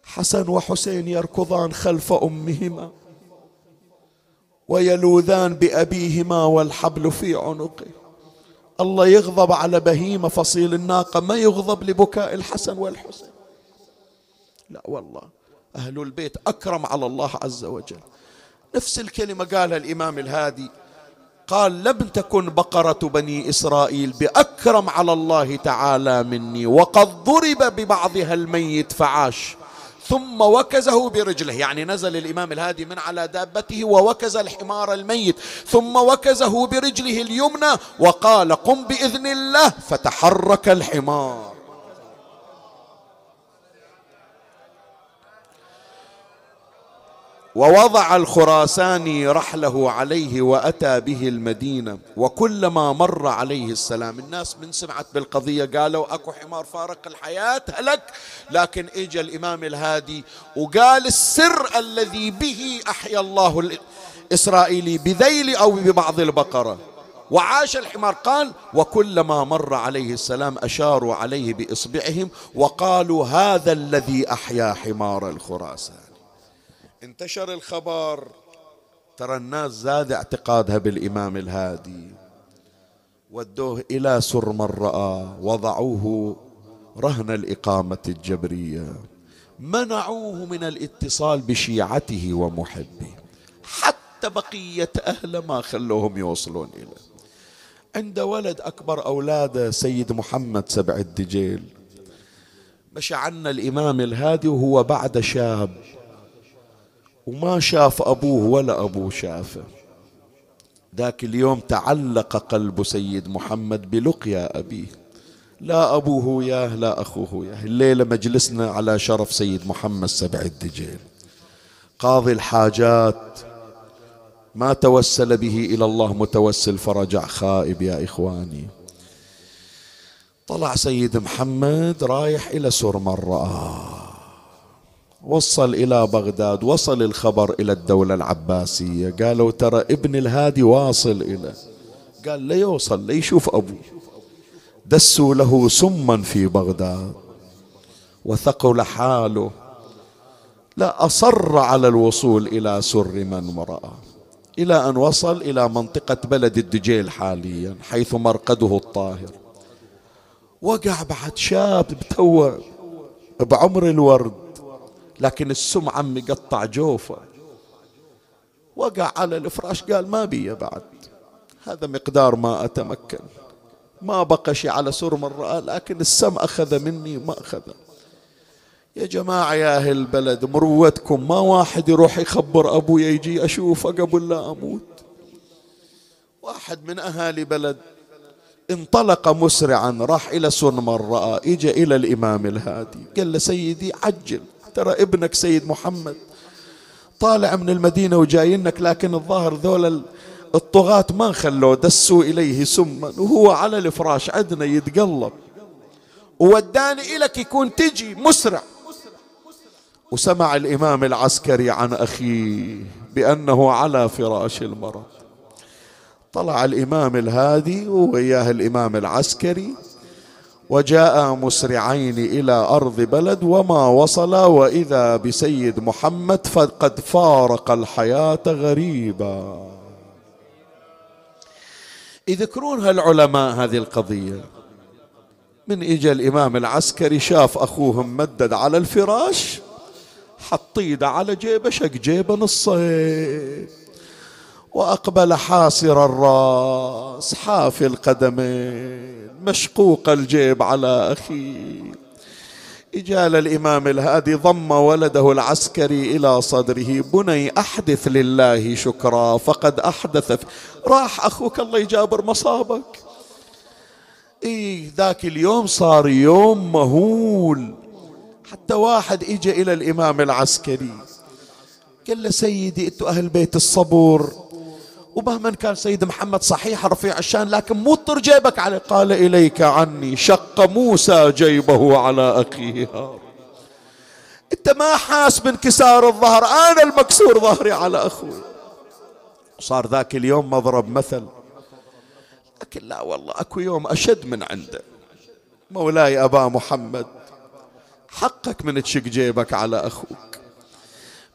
حسن وحسين يركضان خلف أمهما ويلوذان بأبيهما والحبل في عنقه. الله يغضب على بهيمة فصيل الناقة ما يغضب لبكاء الحسن والحسين. لا والله أهل البيت أكرم على الله عز وجل. نفس الكلمة قالها الإمام الهادي قال لم تكن بقرة بني إسرائيل بأكرم على الله تعالى مني وقد ضرب ببعضها الميت فعاش ثم وكزه برجله. يعني نزل الإمام الهادي من على دابته ووكز الحمار الميت. ثم وكزه برجله اليمنى وقال قم بإذن الله فتحرك الحمار. ووضع الخراساني رحله عليه وأتى به المدينة وكلما مر عليه السلام الناس من سمعت بالقضية قالوا أكو حمار فارق الحياة هلك. لكن اجى الإمام الهادي وقال السر الذي به أحيا الله الإسرائيلي بذيل أو ببعض البقرة. وعاش الحمار قال وكلما مر عليه السلام أشاروا عليه بإصبعهم وقالوا هذا الذي أحيا حمار الخراسان. انتشر الخبر. ترى الناس زاد اعتقادها بالإمام الهادي. ودوه إلى سر من رأى وضعوه رهن الإقامة الجبرية. منعوه من الاتصال بشيعته ومحبه. حتى بقية أهله ما خلوهم يوصلون إليه. عند ولد أكبر أولاده سيد محمد سبع الدجيل. مشى عنا الإمام الهادي وهو بعد شاب. وما شاف أبوه ولا أبوه شافه ذاك اليوم تعلق قلب سيد محمد بلقيا أبيه. لا أبوه وياه لا أخوه وياه الليلة مجلسنا على شرف سيد محمد سبع الدجيل قاضي الحاجات ما توسل به إلى الله متوسل فرجع خائب يا إخواني. طلع سيد محمد رايح إلى سر مرة وصل إلى بغداد وصل الخبر إلى الدولة العباسية. قالوا ترى ابن الهادي واصل إلى. قال ليوصل ليشوف أبوه. دسوا له سما في بغداد وثقل حاله. لا أصر على الوصول إلى سر من ورأى إلى أن وصل إلى منطقة بلد الدجيل حاليا حيث مرقده الطاهر. وقع بعد شاب بتوه بعمر الورد. لكن السم عمي قطع جوفه. وقع على الفراش قال ما بي بعد. هذا مقدار ما أتمكن. ما بقى شيء على سر من رأى لكن السم أخذ مني ما أخذ. يا جماعة يا أهل البلد مروتكم ما واحد يروح يخبر أبويا يجي أشوفه قبل لا أموت. واحد من أهالي بلد انطلق مسرعا راح إلى سن رأى إجا إلى الإمام الهادي قال له سيدي عجل. ترى ابنك سيد محمد طالع من المدينة وجاينك لكن الظاهر ذول الطغاة ما خلوه دسوا إليه سما وهو على الفراش عندنا يتقلب. ووداني إلك يكون تجي مسرع. وسمع الإمام العسكري عن أخيه بأنه على فراش المرض. طلع الإمام الهادي ووياه الإمام العسكري وجاء مسرعين إلى أرض بلد وما وصل وإذا بسيد محمد فقد فارق الحياة غريبا. يذكرونها العلماء هذه القضية. من اجى الإمام العسكري شاف اخوه ممدد على الفراش حط ايده على جيبه شق جيبه نصين. وأقبل حاسر الراس حافي القدمين مشقوق الجيب على اخيه إجال الإمام الهادي ضم ولده العسكري إلى صدره بني أحدث لله شكرا فقد أحدث راح أخوك الله يجابر مصابك. إيه ذاك اليوم صار يوم مهول. حتى واحد إجا إلى الإمام العسكري قال له سيدي أنتوا أهل بيت الصبر ومهما كان سيد محمد صحيح رفيع الشان لكن مو طر جيبك عليه قال إليك عني شق موسى جيبه على أخيه هارون. أنت ما حاس بانكسار الظهر أنا المكسور ظهري على أخوي. صار ذاك اليوم مضرب مثل. لكن لا والله أكو يوم أشد من عنده. مولاي أبا محمد حقك من تشق جيبك على أخوك.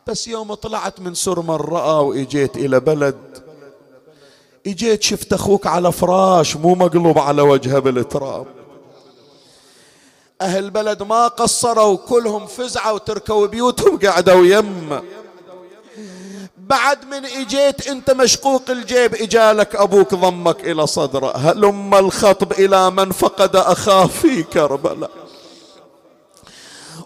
بس يوم طلعت من سرما الرأى وإجيت إلى بلد. اجيت شفت أخوك على فراش مو مقلوب على وجهه بالتراب. أهل البلد ما قصروا كلهم فزعوا وتركوا بيوتهم قعدوا يم. بعد من اجيت انت مشقوق الجيب اجالك أبوك ضمك إلى صدره. هلم الخطب إلى من فقد اخاه في كربلاء.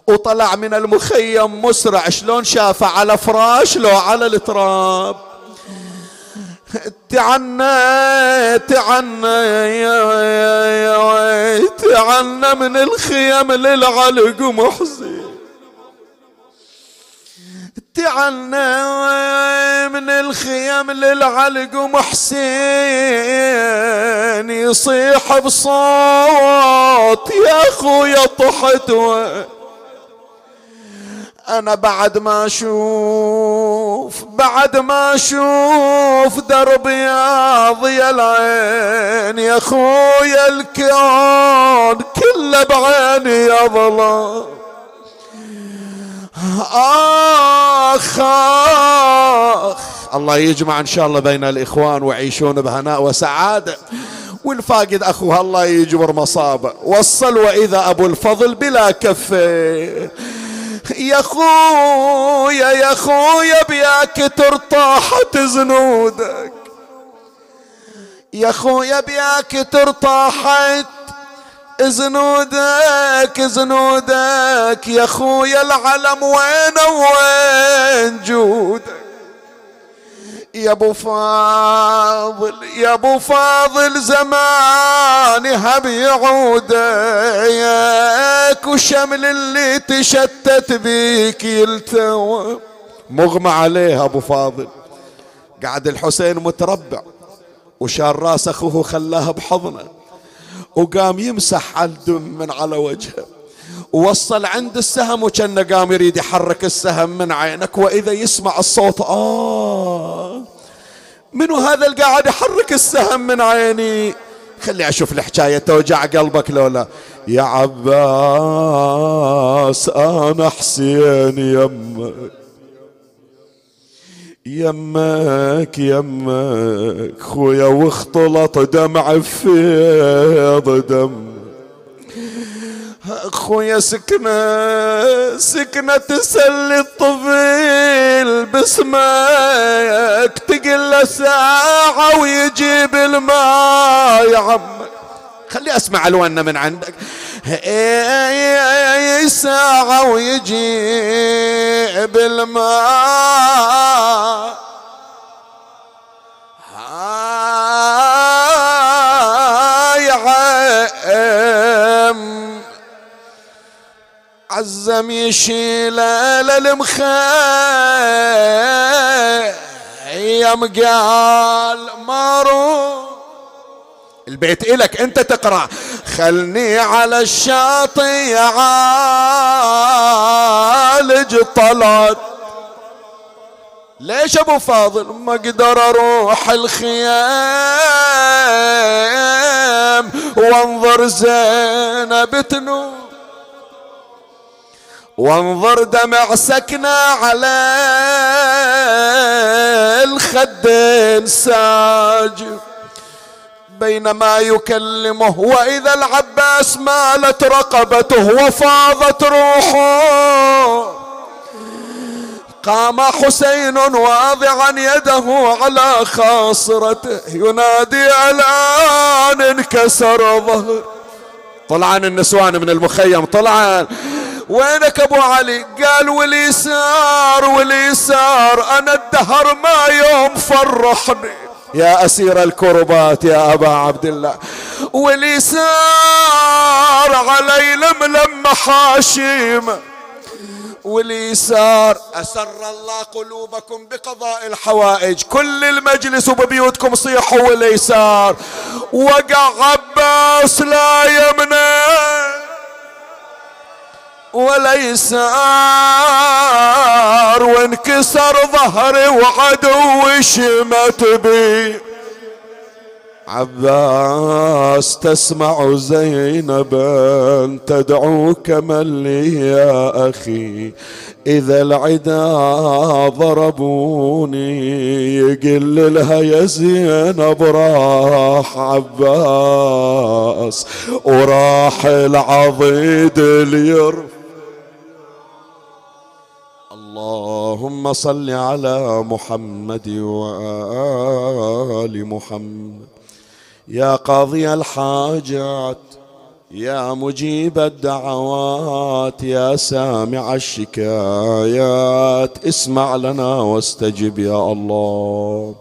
وطلع من المخيم مسرع شلون شافه على فراش لو على التراب. تعنا تعنا تعنا من الخيم للعلق محزن. تعنا من الخيم للعلق محسن يصيح بصوت يا أخويا طحت أنا بعد ما أشوف بعد ما أشوف درب يا ضي العين. يا خويا الكون كله بعيني يا ظلام. آخ آخ. الله يجمع إن شاء الله بين الإخوان ويعيشون بهناء وسعادة. والفاقد أخوها الله يجبر مصابه وصل وإذا أبو الفضل بلا كفه. يا خويا يا خويا بياك ترطاحت زنودك. يا خويا بياك ترطاحت زنودك زنودك. يا خويا العلم وين وين جودك؟ يا أبو فاضل يا أبو فاضل زمان هب يعودك وشمل اللي تشتت بيك يلتوى. مغمى عليه أبو فاضل. قعد الحسين متربع وشال راس أخوه خلاه بحضنه وقام يمسح الدم من على وجهه ووصل عند السهم وكان قام يريد يحرك السهم من عينك وإذا يسمع الصوت آه منو هذا اللي قاعد يحرك السهم من عيني؟ خلي أشوف الحكاية توجع قلبك لولا. يا عباس أنا حسين يمك. يمك يمك. خويا واختلط دمع فيض دم خويا سكنة سكنة تسلي الطفل باسمك تقل ساعة ويجيب الماء يا عمك خلي أسمع الونا من عندك. ساعة ويجيب الماء. عزم يشيل للمخيم قال مارو. البيت إلك أنت تقرأ. خلني على الشاطئ عالج طلعت ليش أبو فاضل ما أقدر أروح الخيام؟ وانظر زينب تنور وانظر دمع سكنة على الخدين ساجب بينما يكلمه وإذا العباس مالت رقبته وفاضت روحه. قام حسين واضعا يده على خاصرته. ينادي ألآن انكسر ظهر. طلعان النسوان من المخيم طلعان. وينك أبو علي؟ قال واليسار واليسار أنا الدهر ما يوم فرحني. يا أسير الكربات يا أبا عبد الله. واليسار علي لملم محاشيم واليسار أسر الله قلوبكم بقضاء الحوائج. كل المجلس وببيوتكم صيحوا واليسار. وقع عباس لا يمنع. ولا يسار وانكسر ظهري وعدو شمت بي. عباس تسمع زينبا تدعوك من لي يا أخي. إذا العدا ضربوني يقل لها يا زينب راح عباس وراح العضيد ليرفع اللهم صل على محمد وآل محمد. يا قاضي الحاجات يا مجيب الدعوات يا سامع الشكايات اسمع لنا واستجب يا الله.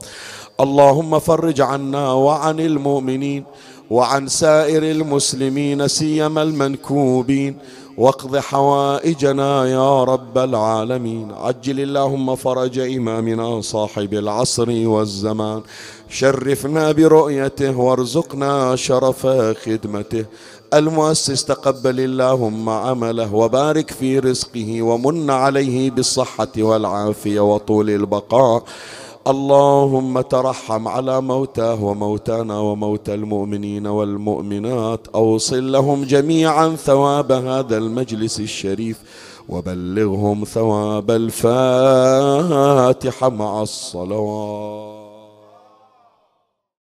اللهم فرج عنا وعن المؤمنين وعن سائر المسلمين سيما المنكوبين واقض حوائجنا يا رب العالمين. عجل اللهم فرج إمامنا صاحب العصر والزمان. شرفنا برؤيته وارزقنا شرف خدمته. المؤسس تقبل اللهم عمله وبارك في رزقه ومن عليه بالصحة والعافية وطول البقاء. اللهم ترحم على موتاه وموتانا وموتى المؤمنين والمؤمنات. أوصل لهم جميعا ثواب هذا المجلس الشريف وبلغهم ثواب الفاتحة مع الصلوات.